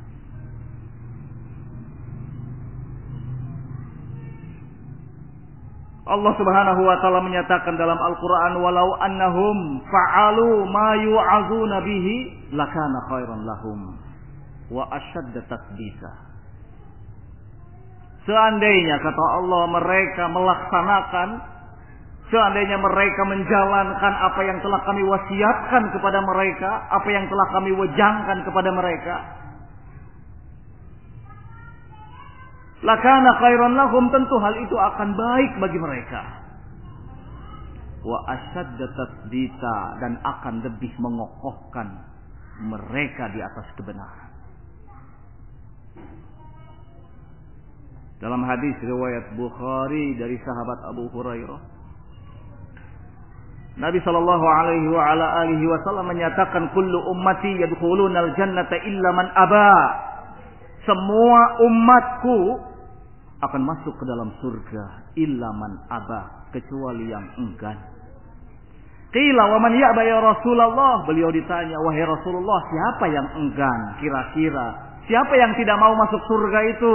Allah Subhanahu wa taala menyatakan dalam Al-Qur'an walau annahum fa'alu ma yu'azuna bihi lakana khairan lahum. wa ashadda tasbita. Seandainya kata Allah mereka melaksanakan Seandainya mereka menjalankan apa yang telah kami wasiatkan kepada mereka, apa yang telah kami wejangkan kepada mereka, lakana khairan lahum tentu hal itu akan baik bagi mereka. Wa asyadda tasdita dan akan lebih mengokohkan mereka di atas kebenaran. Dalam hadis riwayat Bukhari dari sahabat Abu Hurairah Nabi Shallallahu Alaihi wa ala alihi Wasallam menyatakan kullu ummati yadkhulunal jannata illa man aba. Semua umatku akan masuk ke dalam surga illa man aba kecuali yang enggan. Qila wa man ya'ba ya Rasulullah? Beliau ditanya, wahai Rasulullah, siapa yang enggan kira-kira? Siapa yang tidak mau masuk surga itu?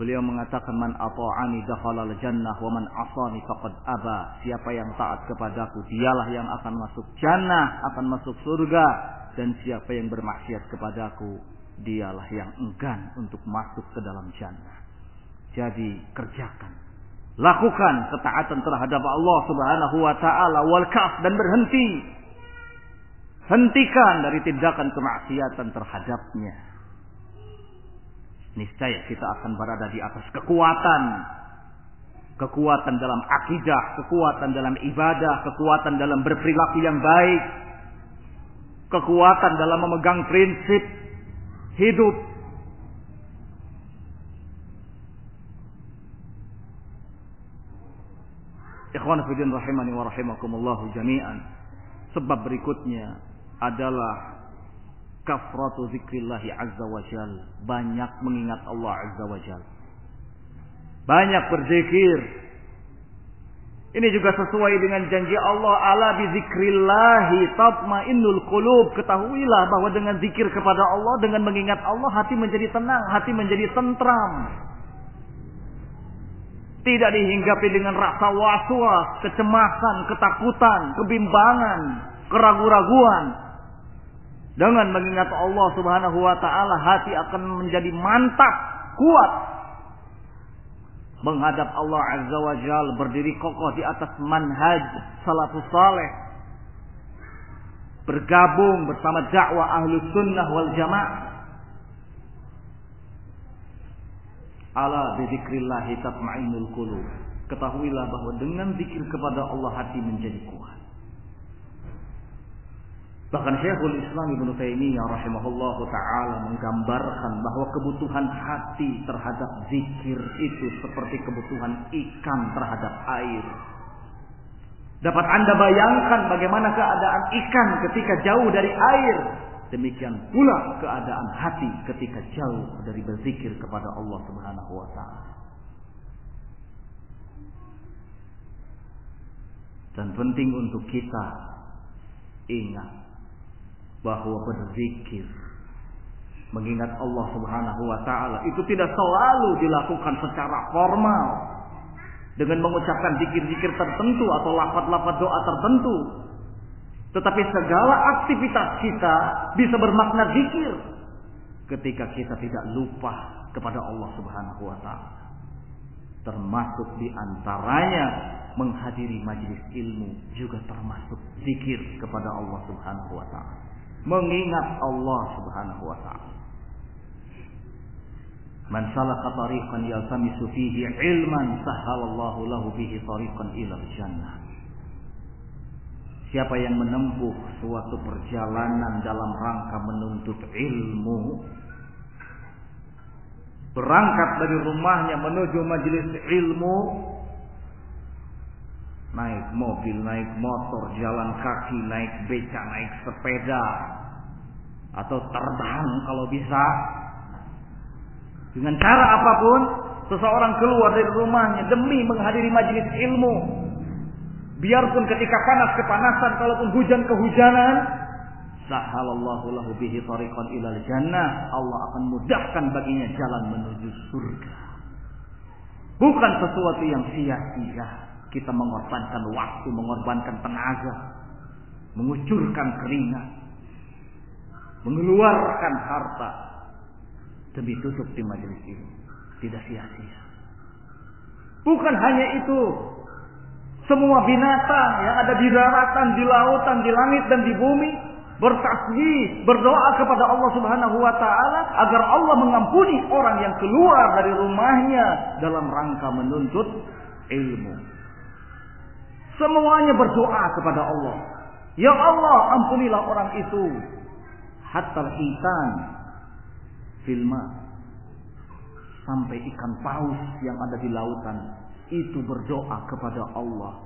Beliau mengatakan man ata'ani dakhalal jannah wa man asani faqad aba. Siapa yang taat kepadaku dialah yang akan masuk jannah, akan masuk surga dan siapa yang bermaksiat kepadaku dialah yang enggan untuk masuk ke dalam jannah. Jadi kerjakan. Lakukan ketaatan terhadap Allah Subhanahu wa taala. Wal kaf dan berhenti. Hentikan dari tindakan kemaksiatan terhadapnya. Niscaya kita akan berada di atas kekuatan. Kekuatan dalam akidah, kekuatan dalam ibadah, kekuatan dalam berperilaku yang baik, kekuatan dalam memegang prinsip hidup. Ikhwan fillah rahimani wa rahimakumullah jami'an. Sebab berikutnya adalah kafratu zikrillahi azza wa jal. Banyak mengingat Allah azza wa jal. Banyak berzikir. Ini juga sesuai dengan janji Allah ala bi zikrillahi tatmainnul qulub. Ketahuilah bahwa dengan zikir kepada Allah, dengan mengingat Allah, hati menjadi tenang, hati menjadi tentram. Tidak dihinggapi dengan rasa was-was, kecemasan, ketakutan, kebimbangan, keraguan-raguan. Dengan mengingat Allah Subhanahu wa taala hati akan menjadi mantap, kuat menghadap Allah Azza wa Jal berdiri kokoh di atas manhaj salafus saleh. Bergabung bersama dakwah ahlu sunnah wal jamaah. Ala bidzikrillah tatma'innul qulub. Ketahuilah bahwa dengan zikir kepada Allah hati menjadi kuat Bahkan Syekhul Islam Ibn Taimiyah rahimahullah taala menggambarkan bahwa kebutuhan hati terhadap zikir itu seperti kebutuhan ikan terhadap air. Dapat Anda bayangkan bagaimana keadaan ikan ketika jauh dari air. Demikian pula keadaan hati ketika jauh dari berzikir kepada Allah Subhanahu wa taala. Dan penting untuk kita ingat bahwa berzikir mengingat Allah Subhanahu wa taala itu tidak selalu dilakukan secara formal. Dengan mengucapkan zikir-zikir tertentu atau lafaz-lafaz doa tertentu. Tetapi segala aktivitas kita bisa bermakna zikir ketika kita tidak lupa kepada Allah Subhanahu wa taala. Termasuk di antaranya menghadiri majelis ilmu juga termasuk zikir kepada Allah Subhanahu wa taala mengingat Allah Subhanahu wa taala. Man salaka tariqan yaltamisu fihi ilman sahhalallahu lahu bihi tariqan ila jannah. Siapa yang menempuh suatu perjalanan dalam rangka menuntut ilmu, berangkat dari rumahnya menuju majelis ilmu, naik mobil, naik motor, jalan kaki, naik beca, naik sepeda, atau terbang kalau bisa. Dengan cara apa pun, seseorang keluar dari rumahnya demi menghadiri majelis ilmu. Biarpun ketika panas kepanasan, kalaupun hujan kehujanan, sahalallahu lahu bihi tariqan ilal jannah. Allah akan mudahkan baginya jalan menuju surga. Bukan sesuatu yang sia-sia kita mengorbankan waktu, mengorbankan tenaga, mengucurkan keringat. mengeluarkan harta demi tutup di majelis ini. Tidak sia-sia. Bukan hanya itu. Semua binatang yang ada di daratan, di lautan, di langit dan di bumi bertasbih, berdoa kepada Allah Subhanahu wa taala agar Allah mengampuni orang yang keluar dari rumahnya dalam rangka menuntut ilmu. Semuanya berdoa kepada Allah. Ya Allah, ampunilah orang itu. Hatta hitan filma sampai ikan paus yang ada di lautan. Itu berdoa kepada Allah.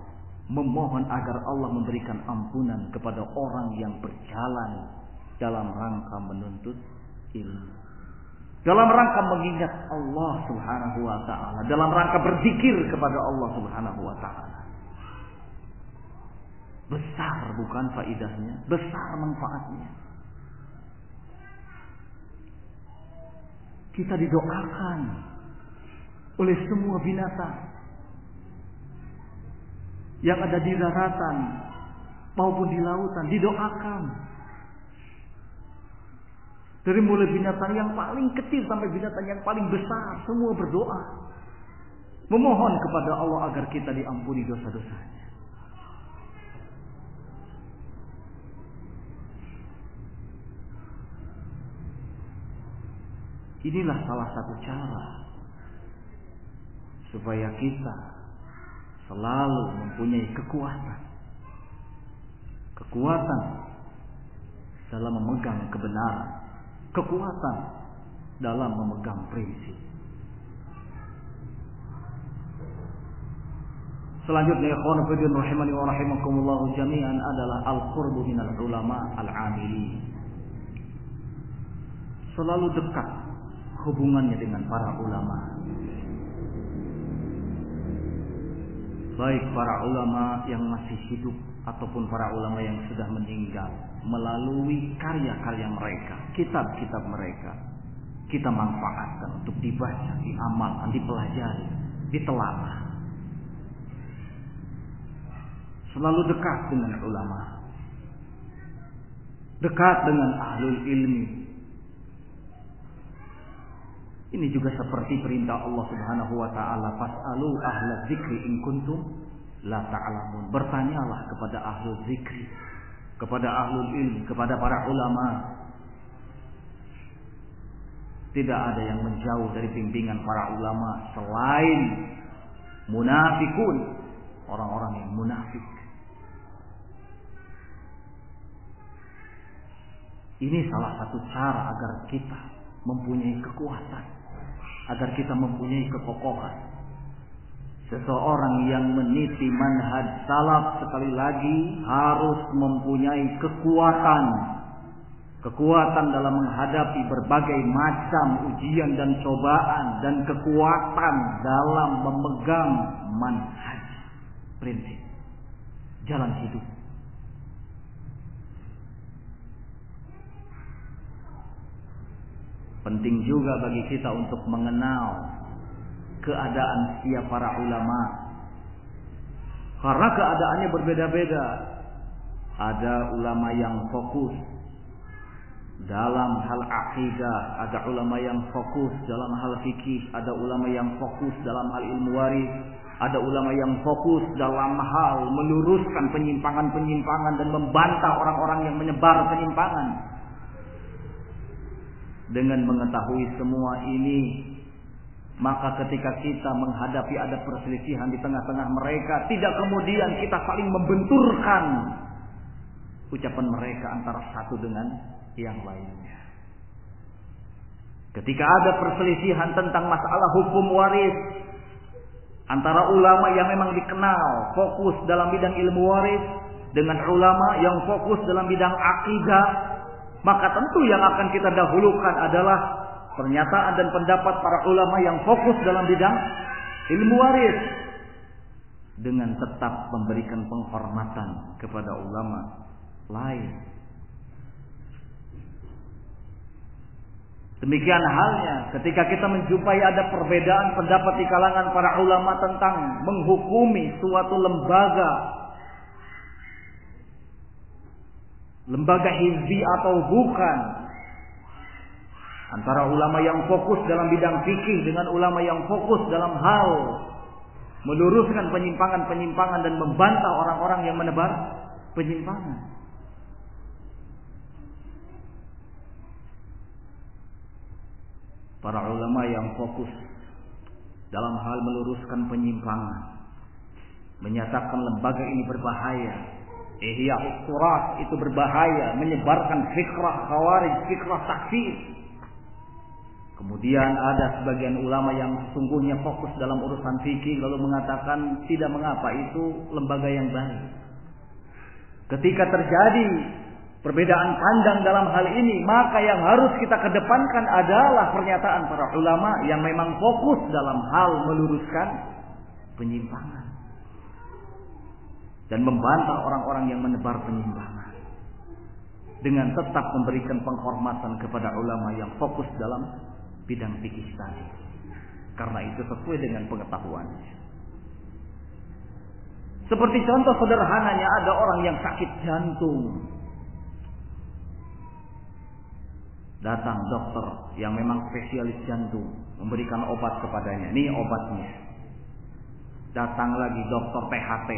Memohon agar Allah memberikan ampunan kepada orang yang berjalan dalam rangka menuntut ilmu. Dalam rangka mengingat Allah Subhanahu wa taala. Dalam rangka berzikir kepada Allah Subhanahu wa taala besar bukan faidahnya besar manfaatnya Kita didoakan oleh semua binatang yang ada di daratan maupun di lautan didoakan. Dari mulai binatang yang paling kecil sampai binatang yang paling besar, semua berdoa. Memohon kepada Allah agar kita diampuni dosa-dosanya. Inilah salah satu cara supaya kita selalu mempunyai kekuatan. Kekuatan dalam memegang kebenaran, kekuatan dalam memegang prinsip. Selanjutnya ikhwan fillah rahimani wa rahimakumullah jami'an adalah al-qurbu minal ulama al-amili. Selalu dekat hubungannya dengan para ulama. Baik para ulama yang masih hidup ataupun para ulama yang sudah meninggal melalui karya-karya mereka, kitab-kitab mereka. Kita manfaatkan untuk dibaca, diamalkan, dipelajari, ditelah. Selalu dekat dengan ulama. Dekat dengan ahlul ilmi, ini juga seperti perintah Allah Subhanahu wa taala, "Fas'alu ahla dzikri in kuntum la ta'lamun." Bertanyalah kepada ahlu zikri, kepada ahlu ilmi, kepada para ulama. Tidak ada yang menjauh dari bimbingan para ulama selain munafikun, orang-orang yang munafik. Ini salah satu cara agar kita mempunyai kekuatan agar kita mempunyai kekokohan. Seseorang yang meniti manhaj salaf sekali lagi harus mempunyai kekuatan. Kekuatan dalam menghadapi berbagai macam ujian dan cobaan dan kekuatan dalam memegang manhaj prinsip jalan hidup. Penting juga bagi kita untuk mengenal keadaan setiap para ulama. Karena keadaannya berbeda-beda. Ada ulama yang fokus dalam hal akidah, ada ulama yang fokus dalam hal fikih, ada ulama yang fokus dalam hal ilmu waris, ada ulama yang fokus dalam hal meluruskan penyimpangan-penyimpangan dan membantah orang-orang yang menyebar penyimpangan. Dengan mengetahui semua ini, maka ketika kita menghadapi ada perselisihan di tengah-tengah mereka, tidak kemudian kita saling membenturkan ucapan mereka antara satu dengan yang lainnya. Ketika ada perselisihan tentang masalah hukum waris antara ulama yang memang dikenal fokus dalam bidang ilmu waris dengan ulama yang fokus dalam bidang akidah maka tentu yang akan kita dahulukan adalah pernyataan dan pendapat para ulama yang fokus dalam bidang ilmu waris dengan tetap memberikan penghormatan kepada ulama lain. Demikian halnya ketika kita menjumpai ada perbedaan pendapat di kalangan para ulama tentang menghukumi suatu lembaga lembaga hizbi atau bukan, Antara ulama yang fokus dalam bidang fikih dengan ulama yang fokus dalam hal meluruskan penyimpangan-penyimpangan dan membantah orang-orang yang menebar penyimpangan. Para ulama yang fokus dalam hal meluruskan penyimpangan, menyatakan lembaga ini berbahaya, ihya usturat itu berbahaya, menyebarkan fikrah khawarij, fikrah takfir. Kemudian ada sebagian ulama yang sungguhnya fokus dalam urusan fikih lalu mengatakan tidak mengapa itu lembaga yang baik. Ketika terjadi perbedaan pandang dalam hal ini, maka yang harus kita kedepankan adalah pernyataan para ulama yang memang fokus dalam hal meluruskan penyimpangan dan membantah orang-orang yang menebar penyimpangan dengan tetap memberikan penghormatan kepada ulama yang fokus dalam bidang fikih tadi karena itu sesuai dengan pengetahuannya seperti contoh sederhananya ada orang yang sakit jantung. Datang dokter yang memang spesialis jantung memberikan obat kepadanya. Ini obatnya. Datang lagi dokter THT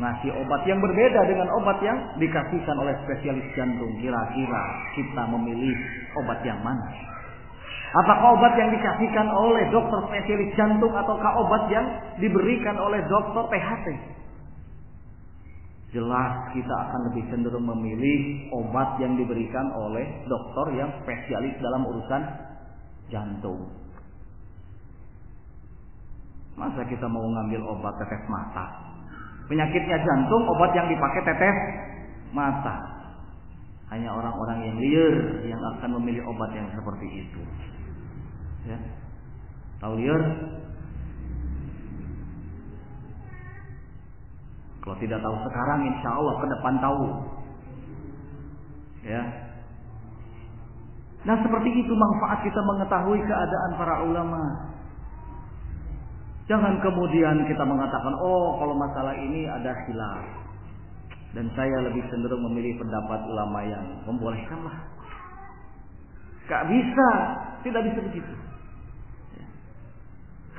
ngasih obat yang berbeda dengan obat yang dikasihkan oleh spesialis jantung. Kira-kira kita memilih obat yang mana? Apakah obat yang dikasihkan oleh dokter spesialis jantung ataukah obat yang diberikan oleh dokter THT? jelas kita akan lebih cenderung memilih obat yang diberikan oleh dokter yang spesialis dalam urusan jantung. Masa kita mau ngambil obat tetes mata? Penyakitnya jantung, obat yang dipakai tetes mata. Hanya orang-orang yang liar yang akan memilih obat yang seperti itu. Ya. Tahu liar? Kalau tidak tahu sekarang, insya Allah ke depan tahu. Ya. Nah seperti itu manfaat kita mengetahui keadaan para ulama. Jangan kemudian kita mengatakan, oh kalau masalah ini ada khilaf. Dan saya lebih cenderung memilih pendapat ulama yang membolehkanlah. Gak bisa, tidak bisa begitu.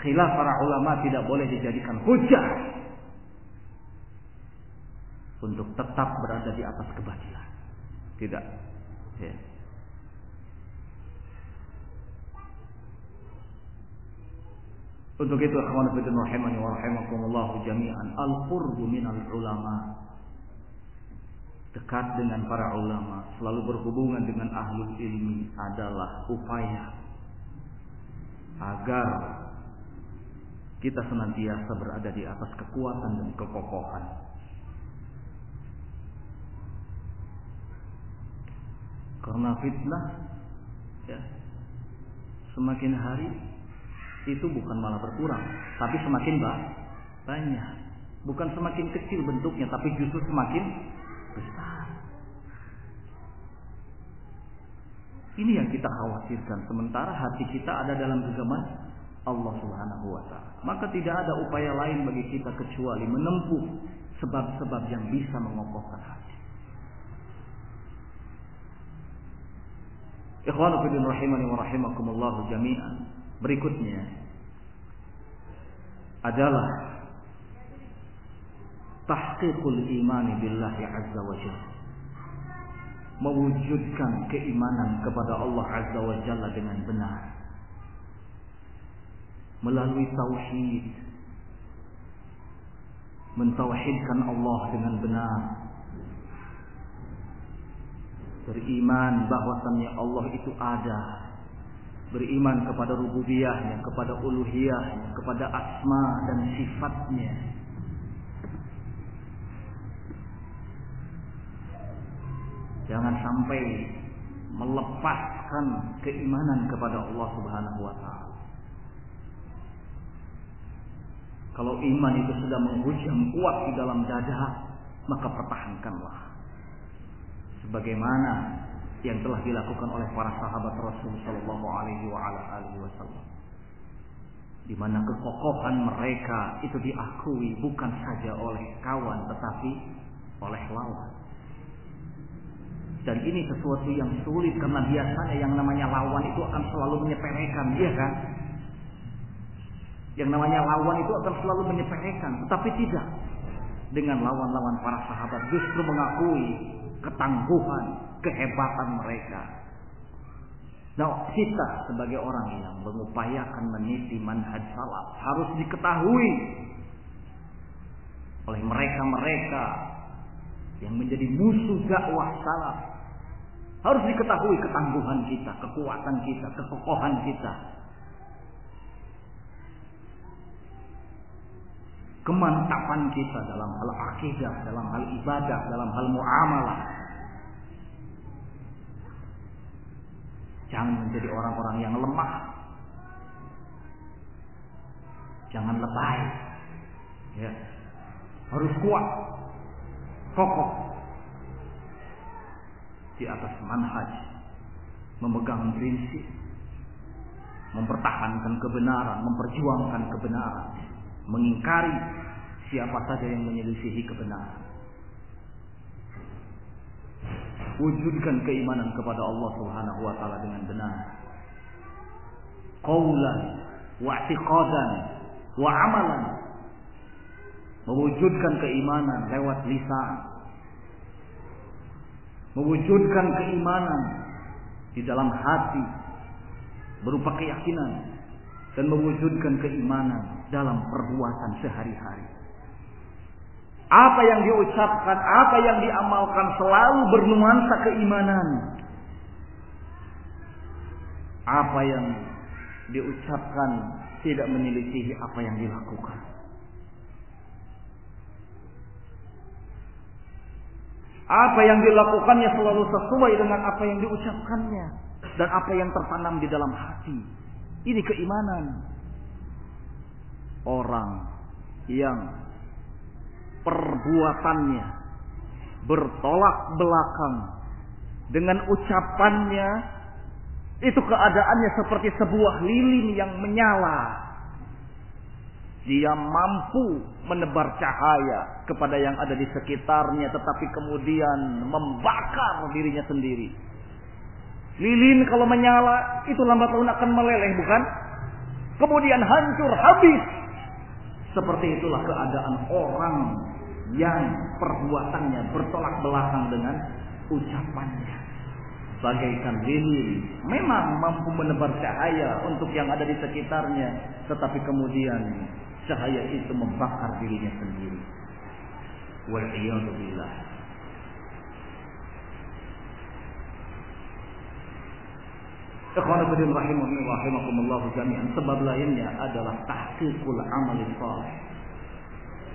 Khilaf para ulama tidak boleh dijadikan hujah untuk tetap berada di atas kebatilan. Tidak. Ya. Untuk itu akhwan fillah rahimani wa rahimakumullah jami'an al-qurbu minal ulama. Dekat dengan para ulama selalu berhubungan dengan ahlul ilmi adalah upaya agar kita senantiasa berada di atas kekuatan dan kekokohan. Karena fitnah ya, semakin hari itu bukan malah berkurang, tapi semakin banyak. Bukan semakin kecil bentuknya, tapi justru semakin besar. Ini yang kita khawatirkan. Sementara hati kita ada dalam genggaman Allah Subhanahu wa taala. Maka tidak ada upaya lain bagi kita kecuali menempuh sebab-sebab yang bisa mengokohkan hati. Ikhwanu fillah rahimani wa rahimakumullah jami'an. Berikutnya adalah tahqiqul iman billahi azza wa jalla. Mewujudkan keimanan kepada Allah azza wa jalla dengan benar. Melalui tauhid. Mentauhidkan Allah dengan benar beriman bahwasannya Allah itu ada beriman kepada rububiyahnya kepada uluhiyahnya kepada asma dan sifatnya. Jangan sampai melepaskan keimanan kepada Allah Subhanahu wa taala. Kalau iman itu sudah menghujam kuat di dalam dada maka pertahankanlah. Sebagaimana yang telah dilakukan oleh para sahabat Rasul Shallallahu Alaihi Wasallam, di mana kekokohan mereka itu diakui bukan saja oleh kawan tetapi oleh lawan. Dan ini sesuatu yang sulit karena biasanya yang namanya lawan itu akan selalu menyepelekan, iya kan? Yang namanya lawan itu akan selalu menyepelekan, tetapi tidak. Dengan lawan-lawan para sahabat justru mengakui ketangguhan, kehebatan mereka. Nah, kita sebagai orang yang mengupayakan meniti manhaj salaf harus diketahui oleh mereka-mereka yang menjadi musuh dakwah salaf. Harus diketahui ketangguhan kita, kekuatan kita, kekokohan kita. Kemantapan kita dalam hal akidah, dalam hal ibadah, dalam hal muamalah. Jangan menjadi orang-orang yang lemah. Jangan lebay. Ya. Harus kuat. Kokoh. Di atas manhaj. Memegang prinsip. Mempertahankan kebenaran. Memperjuangkan kebenaran. Mengingkari siapa saja yang menyelisihi kebenaran. Wujudkan keimanan kepada Allah Subhanahu wa taala dengan benar. Qaulan wa i'tiqadan wa amalan. Mewujudkan keimanan lewat lisan. Mewujudkan keimanan di dalam hati berupa keyakinan dan mewujudkan keimanan dalam perbuatan sehari-hari. Apa yang diucapkan, apa yang diamalkan selalu bernuansa keimanan. Apa yang diucapkan tidak menyelisihi apa yang dilakukan. Apa yang dilakukannya selalu sesuai dengan apa yang diucapkannya dan apa yang tertanam di dalam hati. Ini keimanan. Orang yang perbuatannya bertolak belakang dengan ucapannya itu keadaannya seperti sebuah lilin yang menyala. Dia mampu menebar cahaya kepada yang ada di sekitarnya tetapi kemudian membakar dirinya sendiri. Lilin kalau menyala itu lambat laun akan meleleh bukan? Kemudian hancur habis. Seperti itulah keadaan orang yang perbuatannya bertolak belakang dengan ucapannya. Bagaikan lilin, memang mampu menebar cahaya untuk yang ada di sekitarnya, tetapi kemudian cahaya itu membakar dirinya sendiri. Wal'iyadzubillah. Ikhwanul rahimahumullah jami'an. Sebab lainnya adalah tahqiqul amal salih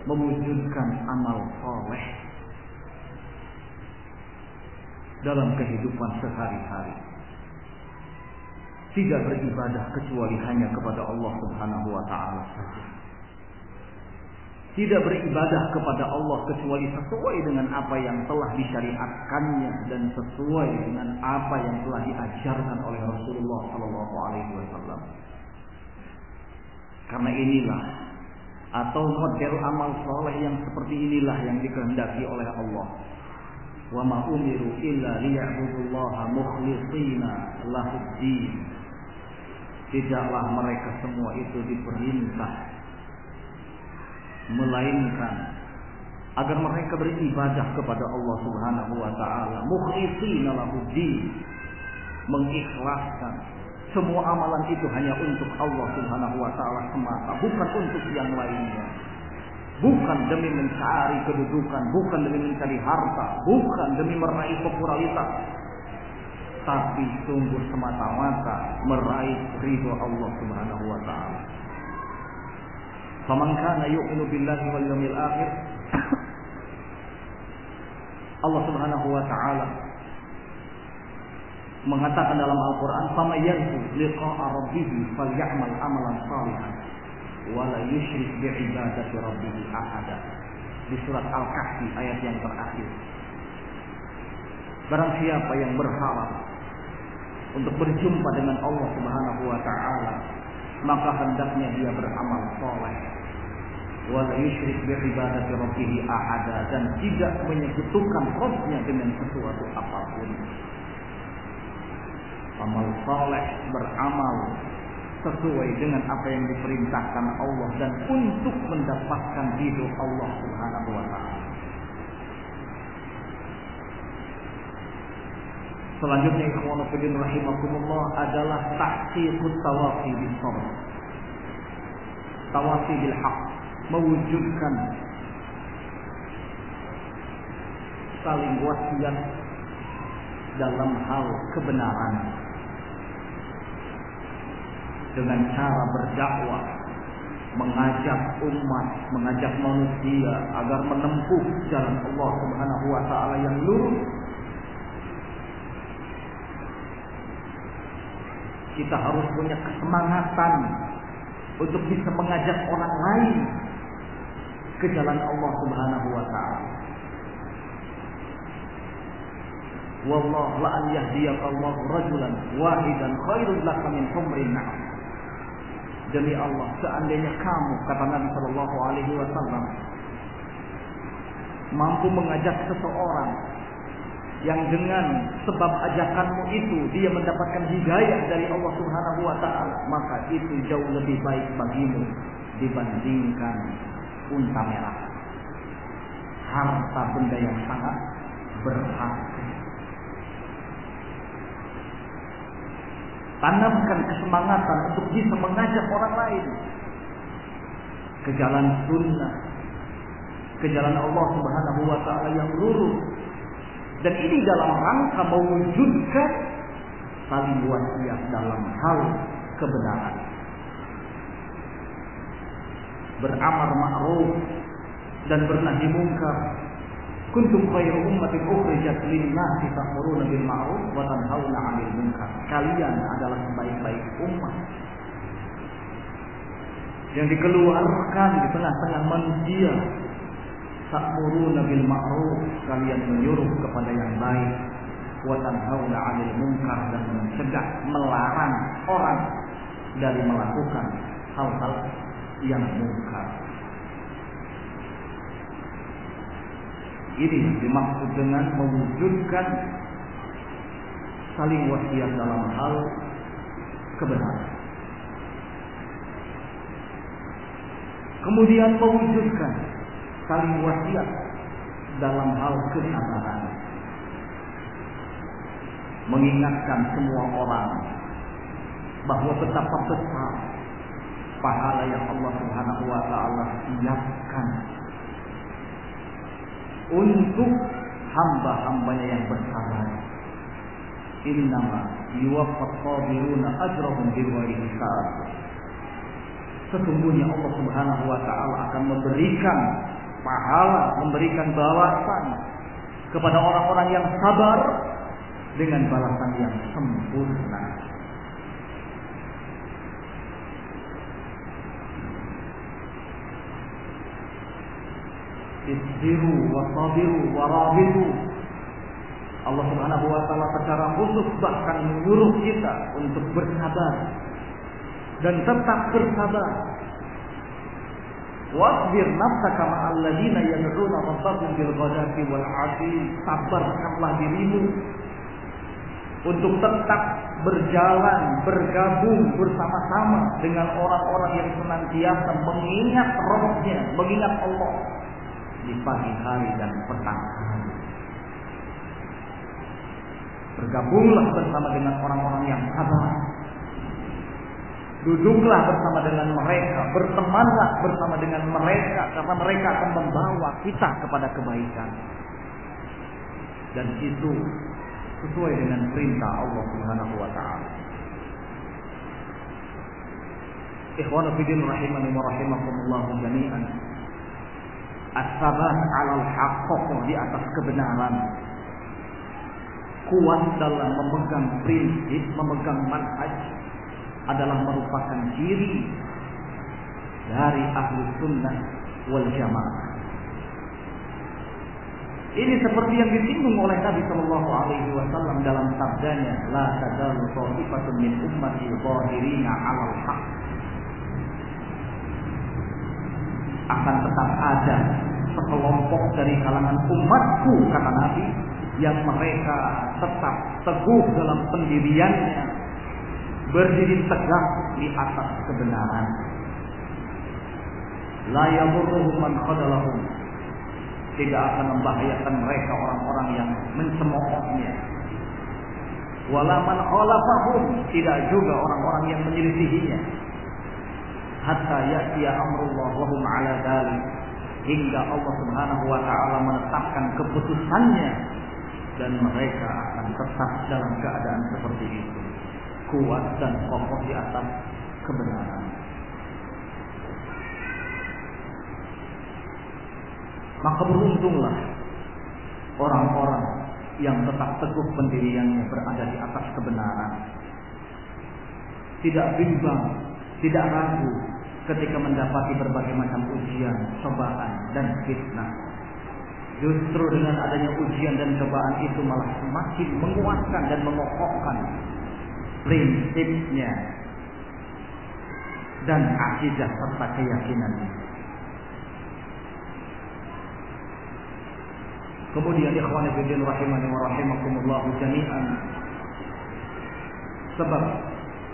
mewujudkan amal soleh dalam kehidupan sehari-hari. Tidak beribadah kecuali hanya kepada Allah Subhanahu wa taala saja. Tidak beribadah kepada Allah kecuali sesuai dengan apa yang telah disyariatkannya dan sesuai dengan apa yang telah diajarkan oleh Rasulullah Shallallahu alaihi wasallam. Karena inilah atau model amal soleh yang seperti inilah yang dikehendaki oleh Allah. Wa ma umiru illa liya'budullaha mukhlishina lahuddin. Tidaklah mereka semua itu diperintah melainkan agar mereka beribadah kepada Allah Subhanahu wa taala mukhlishina lahuddin mengikhlaskan semua amalan itu hanya untuk Allah Subhanahu wa taala semata, bukan untuk yang lainnya. Bukan demi mencari kedudukan, bukan demi mencari harta, bukan demi meraih popularitas, tapi sungguh semata-mata meraih ridho Allah Subhanahu wa taala. Faman kana yu'minu billahi wal yawmil akhir Allah Subhanahu wa taala mengatakan dalam Al-Quran, "Fama yarju liqa'a rabbih falyamal amalan salihan wa la yusyrik bi'ibadati rabbih ahada." Di surat Al-Kahfi ayat yang terakhir. Barang siapa yang berharap untuk berjumpa dengan Allah Subhanahu wa taala, maka hendaknya dia beramal soleh wala yusyrik bi ibadati rabbih ahada dan tidak menyekutukan Rabbnya dengan sesuatu apa pun. Amal saleh beramal sesuai dengan apa yang diperintahkan Allah dan untuk mendapatkan ridho Allah Subhanahu wa taala. Selanjutnya ikhwan fillah rahimakumullah adalah tahqiqut tawafi bis sabr. Tawafi bil haq mewujudkan saling wasiat dalam hal kebenaran dengan cara berdakwah mengajak umat, mengajak manusia agar menempuh jalan Allah Subhanahu wa taala yang lurus. Kita harus punya kesemangatan untuk bisa mengajak orang lain ke jalan Allah Subhanahu wa taala. Wallah la an yahdiyaka Allah rajulan wahidan khairul laka min humrin na'am. Demi Allah, seandainya kamu kata Nabi Shallallahu alaihi wasallam mampu mengajak seseorang yang dengan sebab ajakanmu itu dia mendapatkan hidayah dari Allah Subhanahu wa taala, maka itu jauh lebih baik bagimu dibandingkan unta merah. Harta benda yang sangat berharga. Tanamkan kesemangatan untuk bisa mengajak orang lain ke jalan sunnah, ke jalan Allah Subhanahu wa taala yang lurus. Dan ini dalam rangka mewujudkan saling wasiat dalam hal kebenaran beramar ma'ruf dan bernahi mungkar. Kuntum khairu ummatin ukhrijat lin-nasi ta'muruna bil ma'ruf wa tanhauna 'anil munkar. Kalian adalah sebaik-baik umat yang dikeluarkan di tengah-tengah manusia. Ta'muruna bil ma'ruf, kalian menyuruh kepada yang baik wa tanhauna 'anil munkar dan mencegah melarang orang dari melakukan hal-hal yang mungkar. Ini dimaksud dengan mewujudkan saling wasiat dalam hal kebenaran. Kemudian mewujudkan saling wasiat dalam hal kesabaran. Mengingatkan semua orang bahwa betapa besar pahala yang Allah Subhanahu wa taala siapkan untuk hamba-hambanya yang bersabar. Innama yuwaffat sabiruna ajrahum bighairi hisab. Sesungguhnya Allah Subhanahu wa taala akan memberikan pahala, memberikan balasan kepada orang-orang yang sabar dengan balasan yang sempurna. Isbiru wa sabiru wa rabitu Allah Subhanahu wa taala secara khusus bahkan menyuruh kita untuk bersabar dan tetap bersabar. Wasbir nafsaka ma'al ladina yad'una rabbahum bil ghadati wal 'ashi. Sabarkanlah dirimu untuk tetap berjalan, bergabung bersama-sama dengan orang-orang yang senantiasa mengingat Rabbnya, mengingat Allah di pagi hari dan petang. Bergabunglah bersama dengan orang-orang yang sabar. Duduklah bersama dengan mereka, bertemanlah bersama dengan mereka karena mereka akan membawa kita kepada kebaikan. Dan itu sesuai dengan perintah Allah Subhanahu wa taala. Ikhwanu fillah rahimani wa jami'an as-sabat 'alal haqqah di atas kebenaran. Kuat dalam memegang prinsip, memegang manhaj adalah merupakan ciri dari ahli sunnah wal jamaah. Ini seperti yang disinggung oleh Nabi Shallallahu Alaihi Wasallam dalam sabdanya, la tadalu min ummati zahirina 'alal haqq akan tetap ada sekelompok dari kalangan umatku kata Nabi yang mereka tetap teguh dalam pendiriannya berdiri tegak di atas kebenaran. La yadurruhum man khadalahum. Tidak akan membahayakan mereka orang-orang yang mencemoohnya. Wala man khalafahum. Tidak juga orang-orang yang menyelisihinya hatta ya'tiya amrullah wa hum ala dhalik. Hingga Allah Subhanahu wa taala menetapkan keputusannya dan mereka akan tetap dalam keadaan seperti itu. Kuat dan kokoh di atas kebenaran. Maka beruntunglah orang-orang yang tetap teguh pendiriannya berada di atas kebenaran. Tidak bimbang tidak ragu ketika mendapati berbagai macam ujian, cobaan, dan fitnah. Justru dengan adanya ujian dan cobaan itu malah semakin menguatkan dan mengokohkan prinsipnya dan akidah serta keyakinannya. Kemudian ikhwan fillah rahimani wa rahimakumullah jami'an. Sebab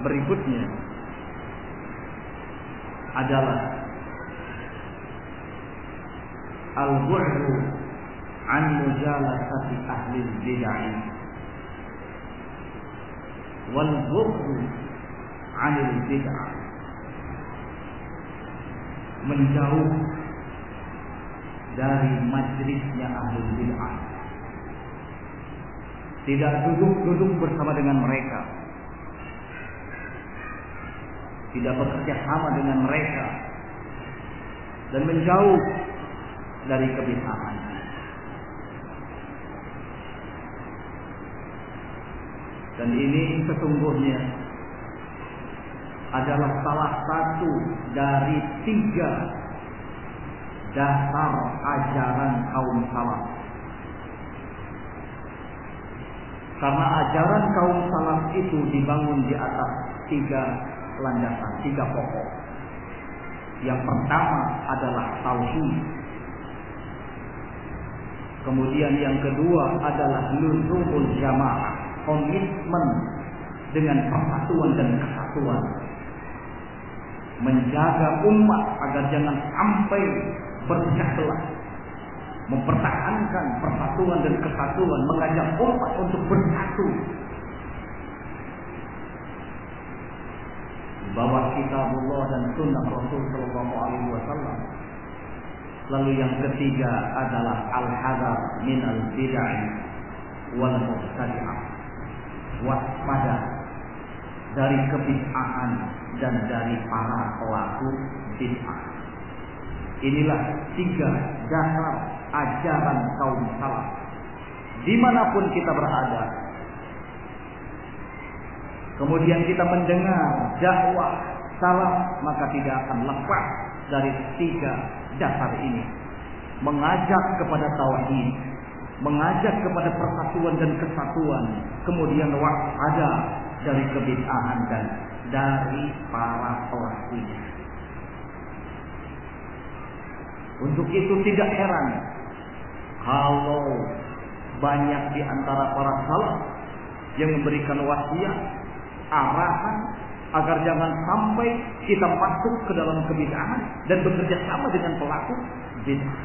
berikutnya adalah al-bu'du an mujalasati ahli bid'ah wal bu'du anil bid'ah menjauh dari majlisnya ahli bid'ah tidak duduk-duduk bersama dengan mereka tidak bekerja sama dengan mereka dan menjauh dari kebiasaan. Dan ini sesungguhnya adalah salah satu dari tiga dasar ajaran kaum salaf. Karena ajaran kaum salaf itu dibangun di atas tiga landasan, tiga pokok. Yang pertama adalah tauhid. Kemudian yang kedua adalah luzumul jamaah, komitmen dengan persatuan dan kesatuan. Menjaga umat agar jangan sampai berpecah belah. Mempertahankan persatuan dan kesatuan, mengajak umat untuk bersatu bahwa kitabullah dan sunnah Rasul Shallallahu Alaihi Wasallam. Lalu yang ketiga adalah al-hadar min al bid'ah wal mubtadi'ah. Waspada dari kebid'ahan dan dari para pelaku bid'ah. Inilah tiga dasar ajaran kaum salaf. Di mana pun kita berada, kemudian kita mendengar dakwah salam maka tidak akan lepas dari tiga dasar ini. Mengajak kepada tauhid mengajak kepada persatuan dan kesatuan kemudian waspada dari kebid'ahan dan dari para pelakunya untuk itu tidak heran kalau banyak di antara para salaf yang memberikan wasiat arahan agar jangan sampai kita masuk ke dalam kebid'ahan dan bekerja sama dengan pelaku bid'ah.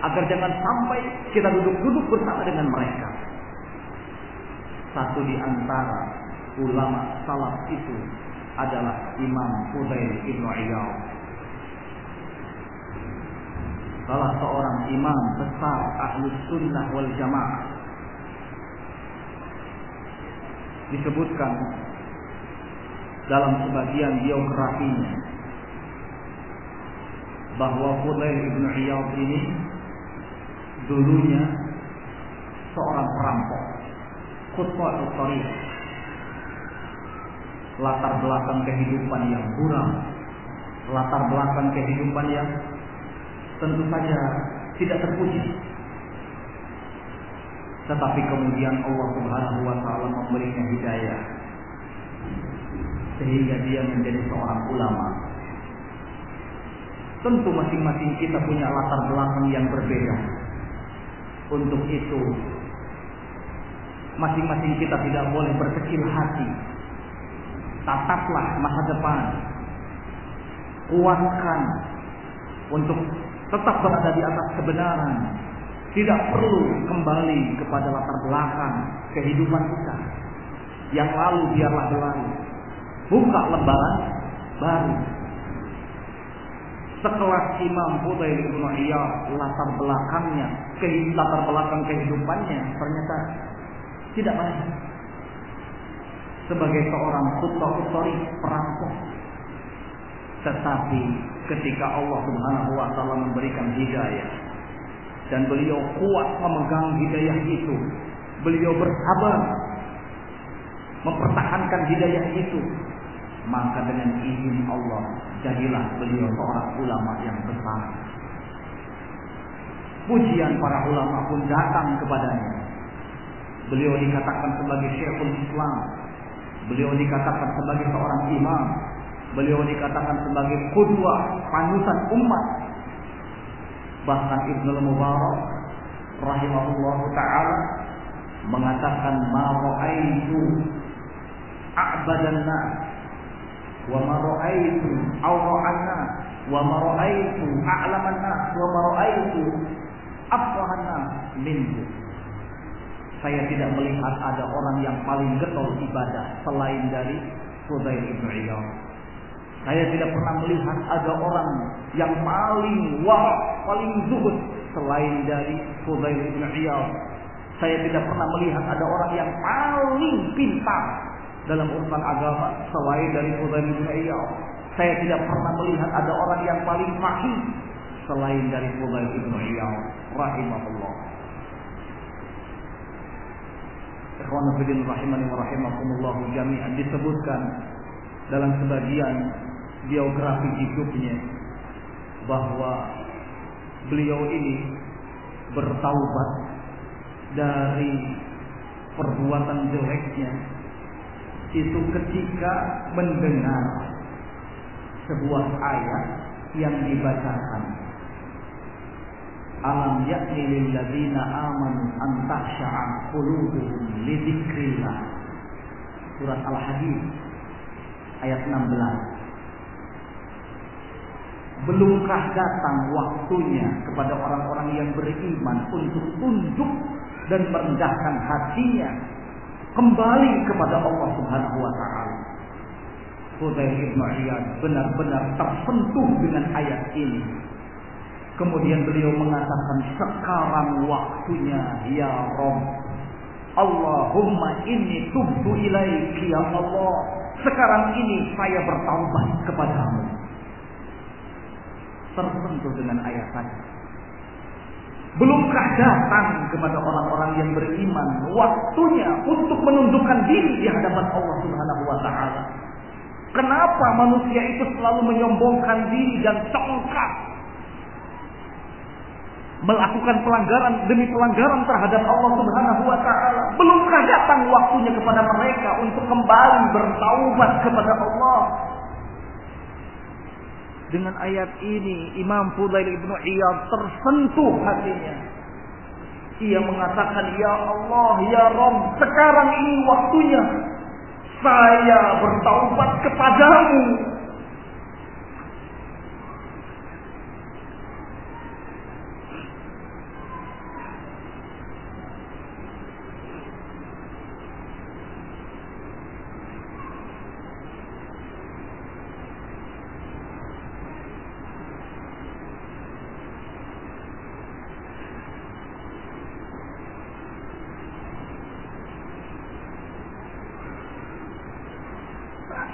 Agar jangan sampai kita duduk-duduk bersama dengan mereka. Satu di antara ulama salaf itu adalah Imam Fudail Ibnu Iyad. Salah seorang imam besar ahli sunnah wal jamaah disebutkan dalam sebagian biografinya. Bahwa Fudail ibn Iyad ini dulunya seorang perampok. Khutbah tariq latar belakang kehidupan yang buram latar belakang kehidupan yang tentu saja tidak terpuji. Tetapi kemudian Allah Subhanahu wa taala memberinya hidayah sehingga dia menjadi seorang ulama. Tentu masing-masing kita punya latar belakang yang berbeda. Untuk itu, masing-masing kita tidak boleh berkecil hati. Tataplah masa depan. Kuatkan untuk tetap berada di atas kebenaran. Tidak perlu kembali kepada latar belakang kehidupan kita. Yang lalu biarlah berlalu. Buka lembaran baru sekelas Imam Fudail bin latar belakangnya, latar belakang kehidupannya ternyata tidak baik. Sebagai seorang kutori perampok. Tetapi ketika Allah Subhanahu wa taala memberikan hidayah dan beliau kuat memegang hidayah itu, beliau bersabar mempertahankan hidayah itu maka dengan izin Allah jadilah beliau seorang ulama yang besar. Pujian para ulama pun datang kepadanya. Beliau dikatakan sebagai syekhul Islam. Beliau dikatakan sebagai seorang imam. Beliau dikatakan sebagai kudwa panutan umat. Bahkan Ibnu Mubarak rahimahullah taala mengatakan ma ra'aitu a'badan nas wa ma ra'aitu awra'anna wa ma ra'aitu a'lamanna wa ma ra'aitu afwahanna minhu saya tidak melihat ada orang yang paling getol ibadah selain dari Fudail ibn Iyad. Saya tidak pernah melihat ada orang yang paling wah, paling zuhud selain dari Fudail ibn Iyad. Saya tidak pernah melihat ada orang yang paling pintar dalam urusan agama selain dari Fudail bin Iyad. Saya tidak pernah melihat ada orang yang paling fahim selain dari Fudail bin Iyad rahimahullah. Ikhwan fillah rahimani wa rahimakumullah jami'an disebutkan dalam sebagian biografi hidupnya bahwa beliau ini bertaubat dari perbuatan jeleknya itu ketika mendengar sebuah ayat yang dibacakan. Alam yakni lil ladzina amanu an tahsha'a qulubuhum li dzikrillah. Surat Al-Hadid ayat 16 Belumkah datang waktunya kepada orang-orang yang beriman untuk tunduk dan merendahkan hatinya kembali kepada Allah Subhanahu wa taala. Fudail bin Iyad benar-benar tersentuh dengan ayat ini. Kemudian beliau mengatakan sekarang waktunya ya Rabb. Allahumma inni tubtu ilaiki ya Allah. Sekarang ini saya bertaubat kepadamu. Tersentuh dengan ayat tadi. Belumkah datang kepada orang-orang yang beriman waktunya untuk menundukkan diri di hadapan Allah Subhanahu wa taala? Kenapa manusia itu selalu menyombongkan diri dan congkak melakukan pelanggaran demi pelanggaran terhadap Allah Subhanahu wa taala? Belumkah datang waktunya kepada mereka untuk kembali bertaubat kepada Allah? Dengan ayat ini Imam Fudail ibnu Iyad tersentuh hatinya. Ia mengatakan, Ya Allah, Ya Rabb, sekarang ini waktunya saya bertaubat kepadamu.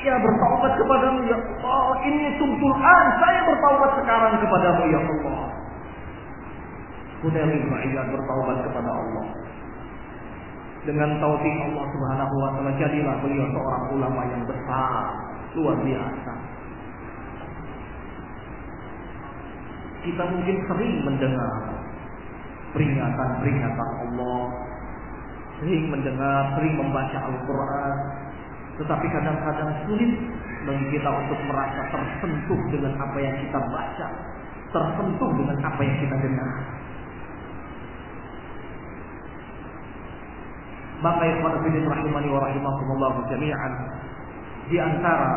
Saya bertaubat kepadamu ya Allah. Ini sumtul an. Saya bertaubat sekarang kepadamu ya Allah. Hudail bin Iyad bertaubat kepada Allah. Dengan taufik Allah Subhanahu wa taala jadilah beliau seorang ulama yang besar, luar biasa. Kita mungkin sering mendengar peringatan-peringatan Allah, sering mendengar, sering membaca Al-Quran, tetapi kadang-kadang sulit bagi kita untuk merasa tersentuh dengan apa yang kita baca. tersentuh dengan apa yang kita dengar. Maka ikhwan fillah rahimani wa rahimakumullah jami'an di antara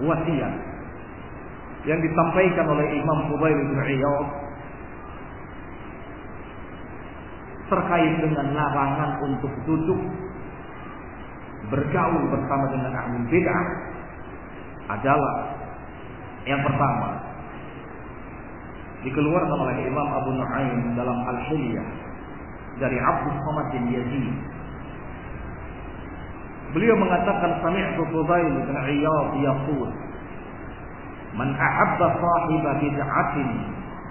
wasiat yang disampaikan oleh Imam Fudail bin Iyad terkait dengan larangan untuk duduk bergaul bersama dengan ahli bid'ah adalah yang pertama dikeluarkan oleh Imam Abu Nuaim dalam Al-Hilyah dari Abdul Samad bin Yazid. Beliau mengatakan sami'tu Fudail bin Iyad yaqul Man ahabba sahiba bid'atin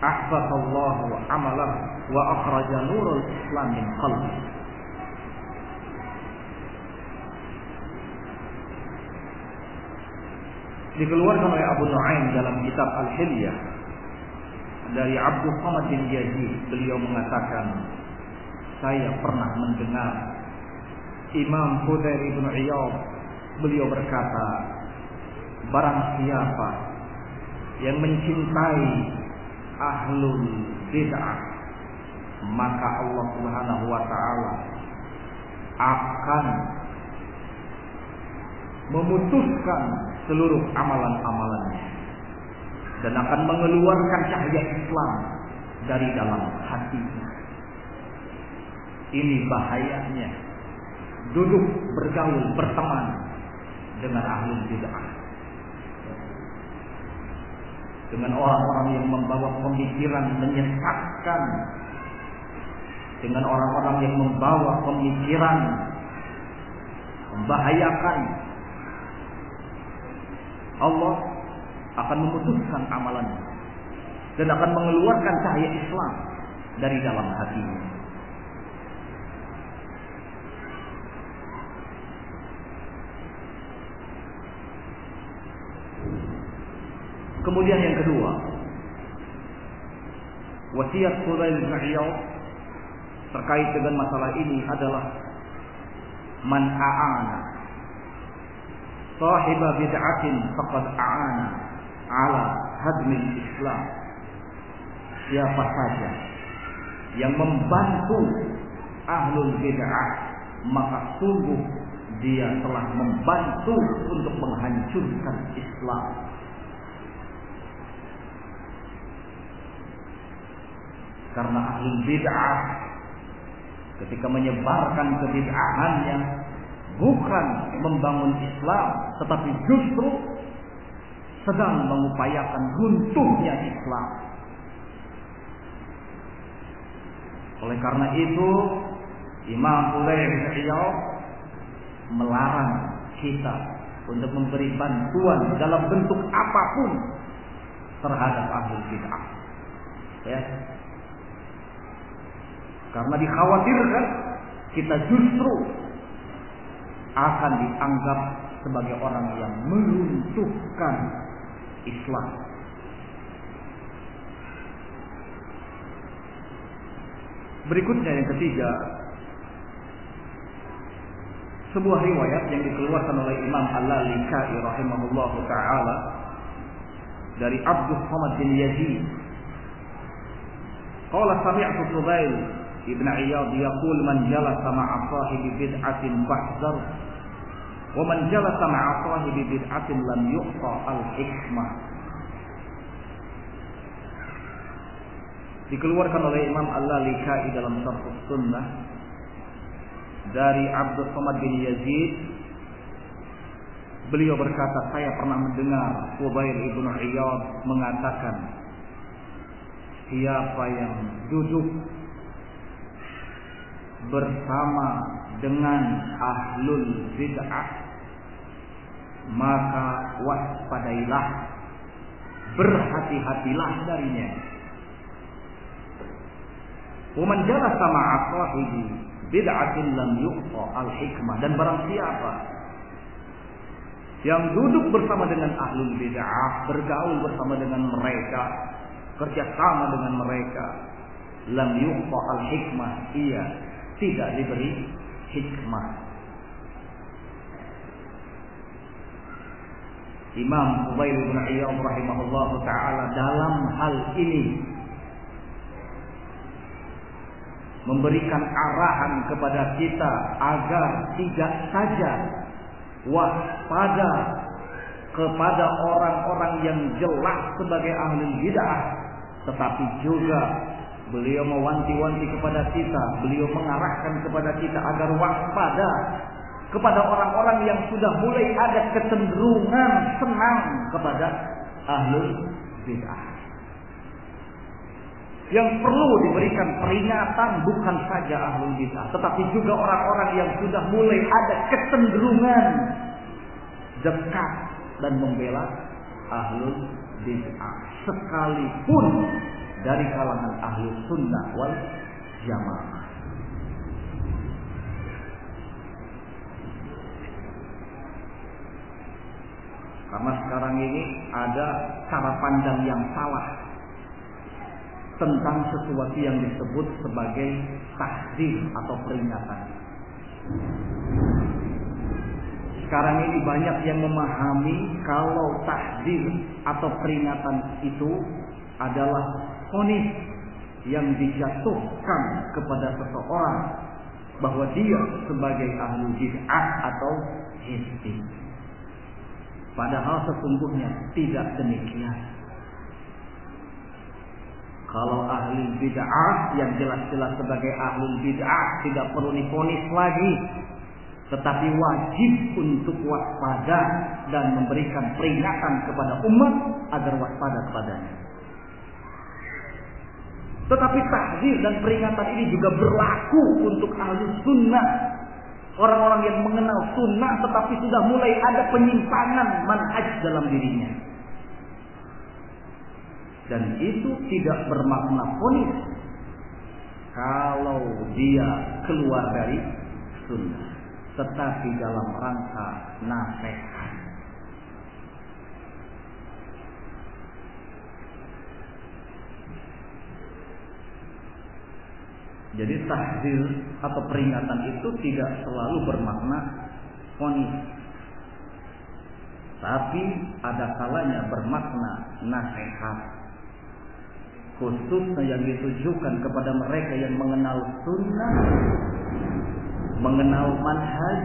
ahbata Allah amalah wa akhraja nurul Islam min qalbi. Dikeluarkan oleh Abu Nuaim dalam kitab Al-Hilyah dari Abdul Samad bin Yazid beliau mengatakan saya pernah mendengar Imam Fudair ibn Iyad beliau berkata barang siapa yang mencintai ahlul bid'ah maka Allah Subhanahu wa taala akan memutuskan seluruh amalan-amalannya dan akan mengeluarkan cahaya Islam dari dalam hatinya. Ini bahayanya duduk bergaul berteman dengan ahli bid'ah. Dengan orang-orang yang membawa pemikiran menyesatkan. Dengan orang-orang yang membawa pemikiran membahayakan. Allah akan memutuskan amalannya dan akan mengeluarkan cahaya Islam dari dalam hatinya. Kemudian yang kedua, wasiat Fudail bin Iyad terkait dengan masalah ini adalah man a'ana sahiba bid'atin faqad a'ana ala hadmil Islam. Siapa saja yang membantu ahlul bid'ah maka sungguh dia telah membantu untuk menghancurkan Islam. Karena ahlul bid'ah ketika menyebarkan kebid'ahannya bukan membangun Islam tetapi justru sedang mengupayakan runtuhnya Islam. Oleh karena itu, Imam Fudail bin melarang kita untuk memberi bantuan dalam bentuk apa pun terhadap ahli bid'ah. Ya. Karena dikhawatirkan kita justru akan dianggap sebagai orang yang meruntuhkan Islam. Berikutnya yang ketiga, sebuah riwayat yang dikeluarkan oleh Imam Al-Lalikai rahimahullahu taala dari Abdul Samad bin Yazid. Qala sami'tu Fudail ibn Iyad yaqul man jalasa ma'a sahibi bid'atin bahzar wa man jalasa ma'a sahibi bid'atin lam yu'ta al-hikmah. Dikeluarkan oleh Imam Al-Lalikai dalam Sharh Sunnah dari Abdul Somad bin Yazid beliau berkata saya pernah mendengar Fudail ibnu Iyad mengatakan siapa yang duduk bersama dengan ahlul bid'ah maka waspadailah berhati-hatilah darinya. Waman jalasa ma'a sahibi bid'atin lam yuqta al-hikmah. Dan barang siapa yang duduk bersama dengan ahlul bid'ah, bergaul bersama dengan mereka, kerjasama dengan mereka, lam yuqta al-hikmah, ia tidak diberi hikmah. Imam Fudail bin Iyad rahimahullah taala dalam hal ini memberikan arahan kepada kita agar tidak saja waspada kepada orang-orang yang jelas sebagai ahli bid'ah tetapi juga beliau mewanti-wanti kepada kita. Beliau mengarahkan kepada kita agar waspada kepada orang-orang yang sudah mulai ada kecenderungan senang kepada ahli bid'ah. Yang perlu diberikan peringatan bukan saja ahli bid'ah, tetapi juga orang-orang yang sudah mulai ada kecenderungan dekat dan membela ahli bid'ah, sekalipun dari kalangan ahli sunnah wal jamaah. Karena sekarang ini ada cara pandang yang salah tentang sesuatu yang disebut sebagai tahdir atau peringatan. Sekarang ini banyak yang memahami kalau tahdir atau peringatan itu adalah fonis yang dijatuhkan kepada seseorang bahwa dia sebagai ahli bid'ah atau hizbi. Padahal sesungguhnya tidak demikian. Kalau ahli bid'ah yang jelas-jelas sebagai ahli bid'ah tidak perlu difonis lagi. Tetapi wajib untuk waspada dan memberikan peringatan kepada umat agar waspada kepadanya. Tetapi takdir dan peringatan ini juga berlaku untuk ahli sunnah. Orang-orang yang mengenal sunnah tetapi sudah mulai ada penyimpangan manhaj dalam dirinya. Dan itu tidak bermakna ponis kalau dia keluar dari sunnah. Tetapi dalam rangka nasihat. Jadi tahdir atau peringatan itu tidak selalu bermakna ponis. Tapi ada kalanya bermakna nasihat khususnya yang ditujukan kepada mereka yang mengenal sunnah, mengenal manhaj,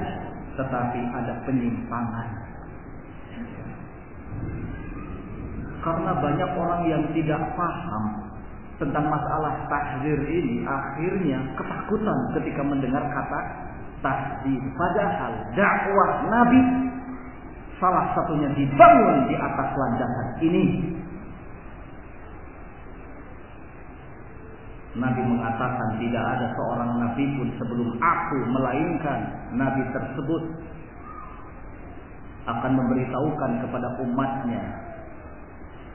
tetapi ada penyimpangan. Karena banyak orang yang tidak paham tentang masalah tahdir ini, akhirnya ketakutan ketika mendengar kata tahdir. Padahal dakwah Nabi salah satunya dibangun di atas landasan ini Nabi mengatakan tidak ada seorang nabi pun sebelum aku melainkan nabi tersebut akan memberitahukan kepada umatnya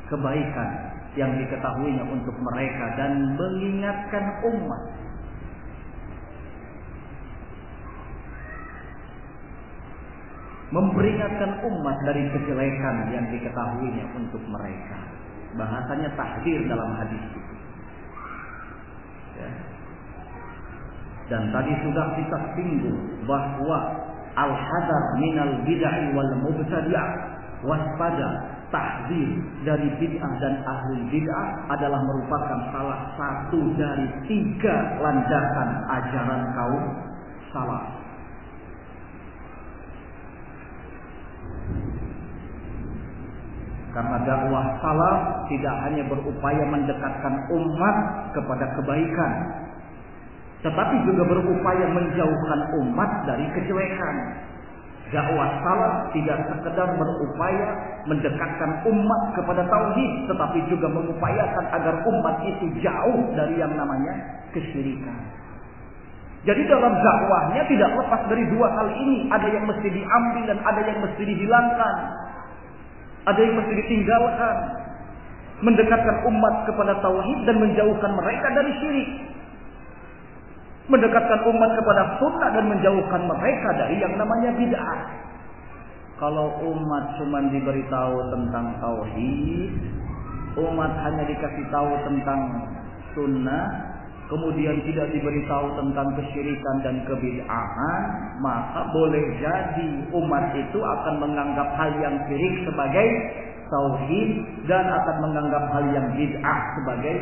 kebaikan yang diketahuinya untuk mereka dan mengingatkan umat. Memperingatkan umat dari kejelekan yang diketahuinya untuk mereka. Bahasanya takdir dalam hadis itu. Dan tadi sudah kita singgung bahwa al-hadar minal bid'ah wal mubtadi'ah waspada tahzir dari bid'ah dan ahli bid'ah adalah merupakan salah satu dari tiga landasan ajaran kaum salaf. Karena dakwah salaf tidak hanya berupaya mendekatkan umat kepada kebaikan, tetapi juga berupaya menjauhkan umat dari kejelekan. Dakwah salah tidak sekedar berupaya mendekatkan umat kepada tauhid, tetapi juga mengupayakan agar umat itu jauh dari yang namanya kesyirikan. Jadi dalam dakwahnya tidak lepas dari dua hal ini. Ada yang mesti diambil dan ada yang mesti dihilangkan. Ada yang mesti ditinggalkan. Mendekatkan umat kepada tauhid dan menjauhkan mereka dari syirik mendekatkan umat kepada sunnah dan menjauhkan mereka dari yang namanya bid'ah. Kalau umat cuma diberitahu tentang tauhid, umat hanya dikasih tahu tentang sunnah, kemudian tidak diberitahu tentang kesyirikan dan kebid'ahan, maka boleh jadi umat itu akan menganggap hal yang syirik sebagai tauhid dan akan menganggap hal yang bid'ah sebagai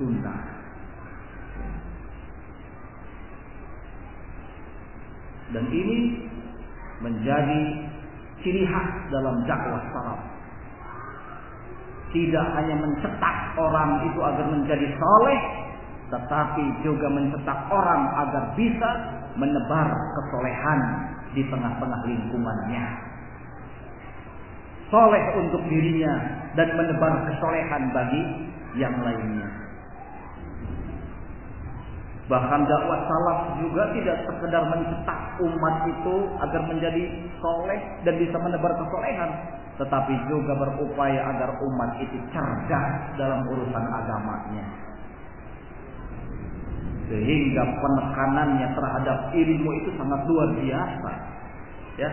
sunnah. Dan ini menjadi ciri khas dalam dakwah salaf. Tidak hanya mencetak orang itu agar menjadi soleh, tetapi juga mencetak orang agar bisa menebar kesolehan di tengah-tengah lingkungannya. Soleh untuk dirinya dan menebar kesolehan bagi yang lainnya. Bahkan dakwah salaf juga tidak sekedar mencetak umat itu agar menjadi soleh dan bisa menebar kesolehan, tetapi juga berupaya agar umat itu cerdas dalam urusan agamanya. Sehingga penekanannya terhadap ilmu itu sangat luar biasa ya.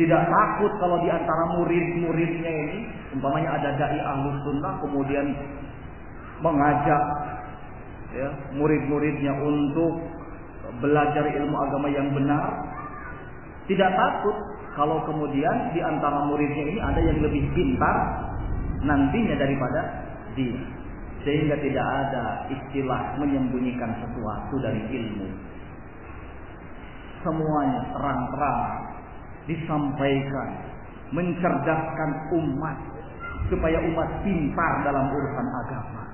Tidak takut kalau di antara murid-muridnya ini umpamanya ada dai ahlus sunnah kemudian mengajak ya murid-muridnya untuk belajar ilmu agama yang benar tidak takut kalau kemudian di antara muridnya ini ada yang lebih pintar nantinya daripada dia sehingga tidak ada istilah menyembunyikan sesuatu dari ilmu. Semuanya terang-terang disampaikan, mencerdaskan umat supaya umat pintar dalam urusan agama.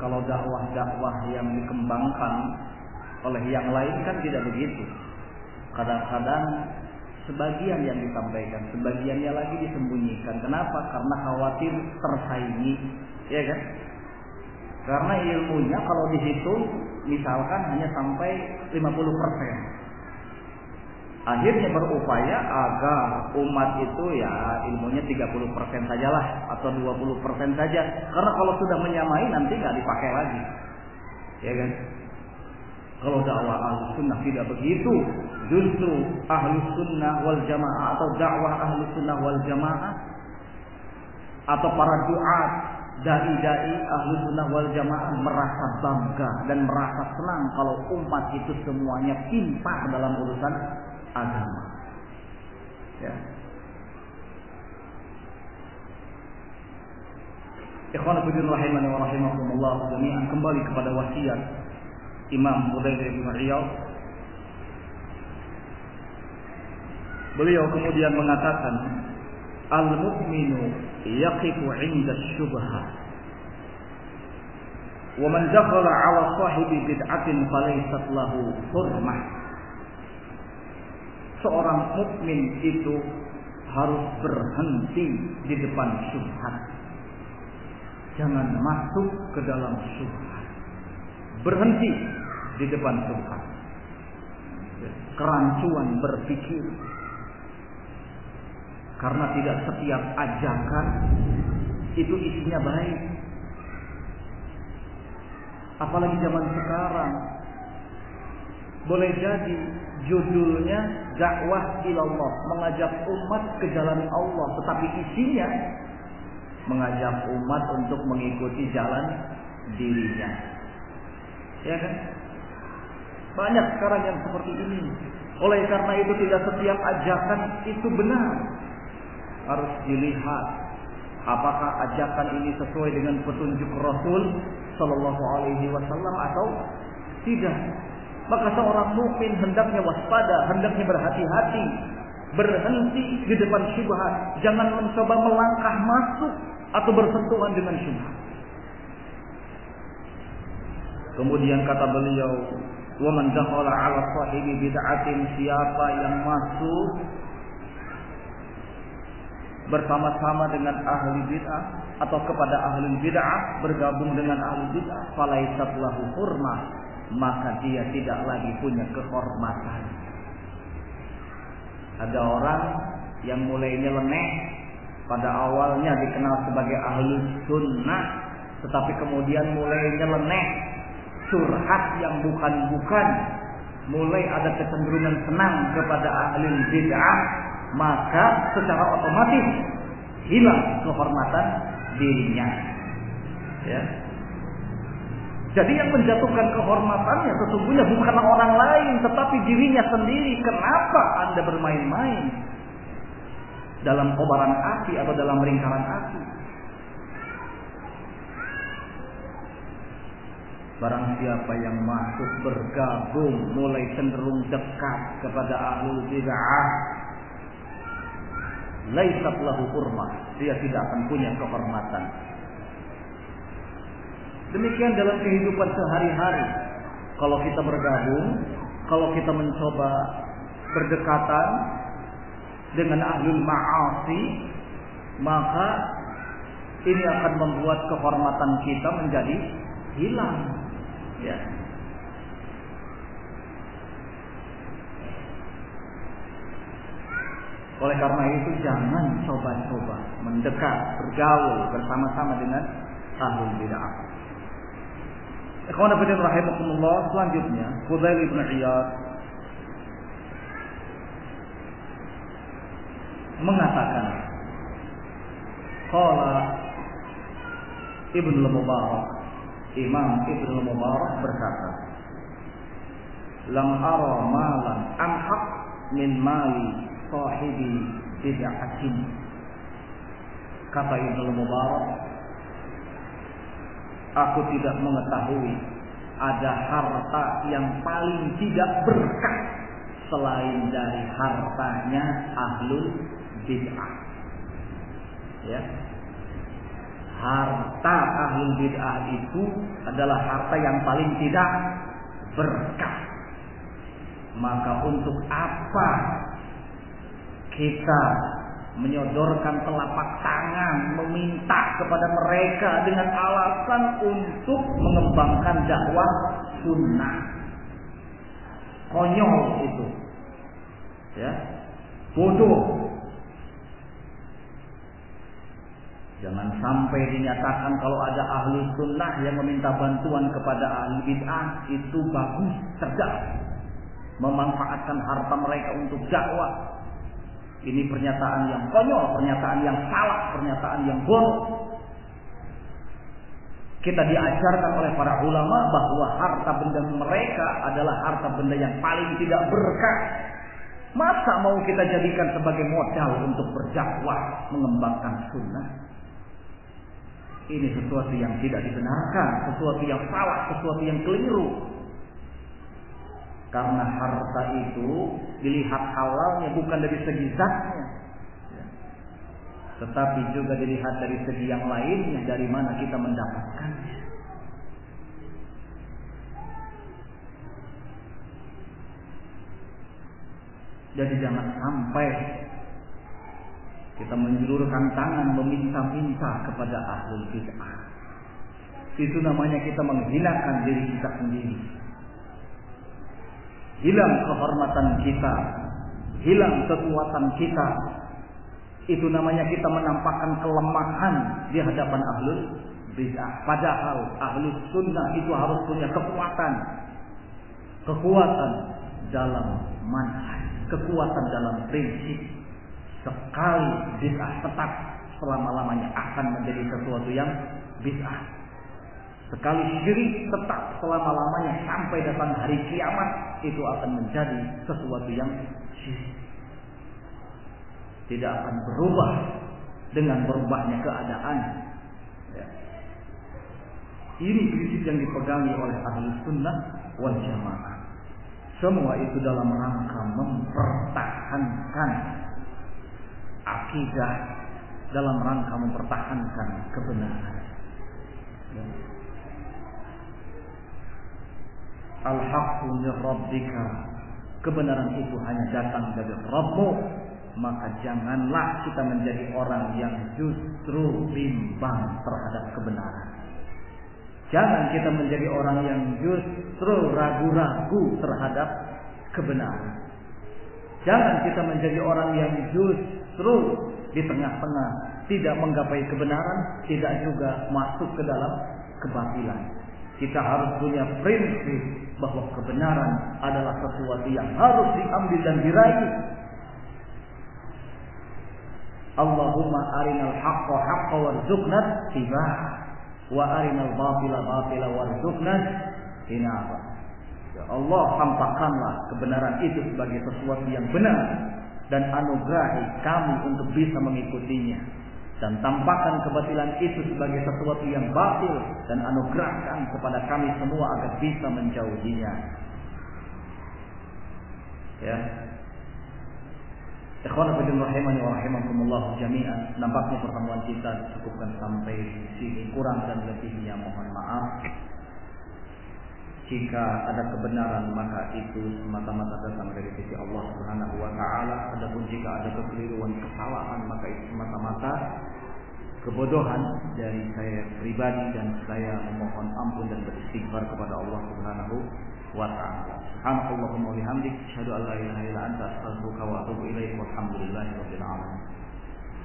Kalau dakwah-dakwah yang dikembangkan oleh yang lain kan tidak begitu. Kadang-kadang sebagian yang disampaikan, sebagiannya lagi disembunyikan. Kenapa? Karena khawatir tersaingi ya kan? Karena ilmunya kalau dihitung misalkan hanya sampai 50%. Akhirnya berupaya agar umat itu ya ilmunya 30% sajalah atau 20% saja. Karena kalau sudah menyamai nanti nggak dipakai lagi. Ya kan? Kalau dakwah ahlu sunnah tidak begitu, justru ahlu sunnah wal jamaah atau dakwah ahlu sunnah wal jamaah atau para duat dai-dai ahlu sunnah wal jamaah merasa bangga dan merasa senang kalau umat itu semuanya pintar dalam urusan agama. Ya. Ikhwan fillah rahimani wa rahimakumullah jami'an kembali kepada wasiat Imam Budair bin Riyad Beliau kemudian mengatakan al-mu'minu yaqifu 'inda syubhah wa man dakhala 'ala sahibi bid'atin falaysat lahu hurmah seorang mukmin itu harus berhenti di depan syubhat jangan masuk ke dalam syubhat berhenti di depan syubhat kerancuan berpikir karena tidak setiap ajakan itu isinya baik. Apalagi zaman sekarang. Boleh jadi judulnya dakwah ilallah, mengajak umat ke jalan Allah, tetapi isinya mengajak umat untuk mengikuti jalan dirinya. Ya kan? Banyak sekarang yang seperti ini. Oleh karena itu tidak setiap ajakan itu benar harus dilihat apakah ajakan ini sesuai dengan petunjuk Rasul Shallallahu Alaihi Wasallam atau tidak. Maka seorang mukmin hendaknya waspada, hendaknya berhati-hati, berhenti di depan syubhat, jangan mencoba melangkah masuk atau bersentuhan dengan syubhat. Kemudian kata beliau, "Wa man dakhala 'ala sahibi bid'atin siapa yang masuk bersama-sama dengan ahli bid'ah atau kepada ahli bid'ah bergabung dengan ahli bid'ah falaisat lahu hurmah maka dia tidak lagi punya kehormatan ada orang yang mulai nyeleneh pada awalnya dikenal sebagai ahli sunnah tetapi kemudian mulai nyeleneh curhat yang bukan-bukan mulai ada kecenderungan senang kepada ahli bid'ah maka secara otomatis hilang kehormatan dirinya. Ya. Jadi yang menjatuhkan kehormatannya sesungguhnya bukan orang lain tetapi dirinya sendiri. Kenapa Anda bermain-main dalam kobaran api atau dalam lingkaran api? Barang siapa yang masuk bergabung mulai cenderung dekat kepada ahlul bid'ah laisat lahu hurmah dia tidak akan punya kehormatan demikian dalam kehidupan sehari-hari kalau kita bergabung kalau kita mencoba berdekatan dengan ahlul ma'asi maka ini akan membuat kehormatan kita menjadi hilang Ya. Oleh karena itu jangan coba-coba mendekat, bergaul bersama-sama dengan ahlul bid'ah. Ikhwan fillah rahimakumullah, selanjutnya Fudail bin Iyad mengatakan qala Ibnu Mubarak Imam Ibnu Mubarak berkata, "Lam ara malan amhaq min mali sahibi bid'atin." Kata Ibnu Mubarak, "Aku tidak mengetahui ada harta yang paling tidak berkah selain dari hartanya ahlul bid'ah." Ya, harta ahli bid'ah itu adalah harta yang paling tidak berkah. Maka untuk apa kita menyodorkan telapak tangan meminta kepada mereka dengan alasan untuk mengembangkan dakwah sunnah. Konyol itu. Ya. Bodoh Jangan sampai dinyatakan kalau ada ahli sunnah yang meminta bantuan kepada ahli bid'ah itu bagus, cerdas. Memanfaatkan harta mereka untuk dakwah. Ini pernyataan yang konyol, pernyataan yang salah, pernyataan yang bodoh. Kita diajarkan oleh para ulama bahwa harta benda mereka adalah harta benda yang paling tidak berkah. Masa mau kita jadikan sebagai modal untuk berdakwah, mengembangkan sunnah? Ini sesuatu yang tidak dibenarkan, sesuatu yang salah, sesuatu yang keliru. Karena harta itu dilihat halalnya bukan dari segi zatnya. Tetapi juga dilihat dari segi yang lainnya, dari mana kita mendapatkannya. Jadi jangan sampai kita menjulurkan tangan meminta-minta kepada ahlul bid'ah. Itu namanya kita menghinakan diri kita sendiri. Hilang kehormatan kita, hilang kekuatan kita. Itu namanya kita menampakkan kelemahan di hadapan ahlul bid'ah. Padahal ahlul sunnah itu harus punya kekuatan. Kekuatan dalam manhaj, kekuatan dalam prinsip, sekali bid'ah tetap selama-lamanya akan menjadi sesuatu yang bid'ah. Sekali syirik tetap selama-lamanya sampai datang hari kiamat itu akan menjadi sesuatu yang syirik. Tidak akan berubah dengan berubahnya keadaan. Ya. Ini prinsip yang dipegangi oleh ahli sunnah wal jamaah. Semua itu dalam rangka mempertahankan akidah dalam rangka mempertahankan kebenaran. Al-haqqu min rabbika. Kebenaran itu hanya datang dari Rabbmu. Maka janganlah kita menjadi orang yang justru bimbang terhadap kebenaran. Jangan kita menjadi orang yang justru ragu-ragu terhadap kebenaran. Jangan kita menjadi orang yang justru di tengah-tengah, tidak menggapai kebenaran, tidak juga masuk ke dalam kebatilan. Kita harus punya prinsip bahwa kebenaran adalah sesuatu yang harus diambil dan diraih. Allahumma arinal haqqa haqqa warzuqna tibah. wa arinal batila batila warzuqna tinaba. Ya Allah, tampakkanlah kebenaran itu sebagai sesuatu yang benar dan anugerahi kami untuk bisa mengikutinya dan tampakkan kebatilan itu sebagai sesuatu yang batil dan anugerahkan kepada kami semua agar bisa menjauhinya. Ya. Ikhwan fillah rahimani wa rahimakumullah jami'an. Nampaknya pertemuan kita cukupkan sampai di sini. Kurang dan lebihnya mohon maaf. Jika ada kebenaran maka itu semata-mata datang dari sisi Allah Subhanahu wa taala. Adapun jika ada kekeliruan, kesalahan maka itu semata-mata kebodohan dari saya pribadi dan saya memohon ampun dan beristighfar kepada Allah Subhanahu wa taala. Subhanakallahumma wa bihamdik asyhadu an la ilaha illa anta astaghfiruka wa atubu ilaik. Walhamdulillahirabbil alamin.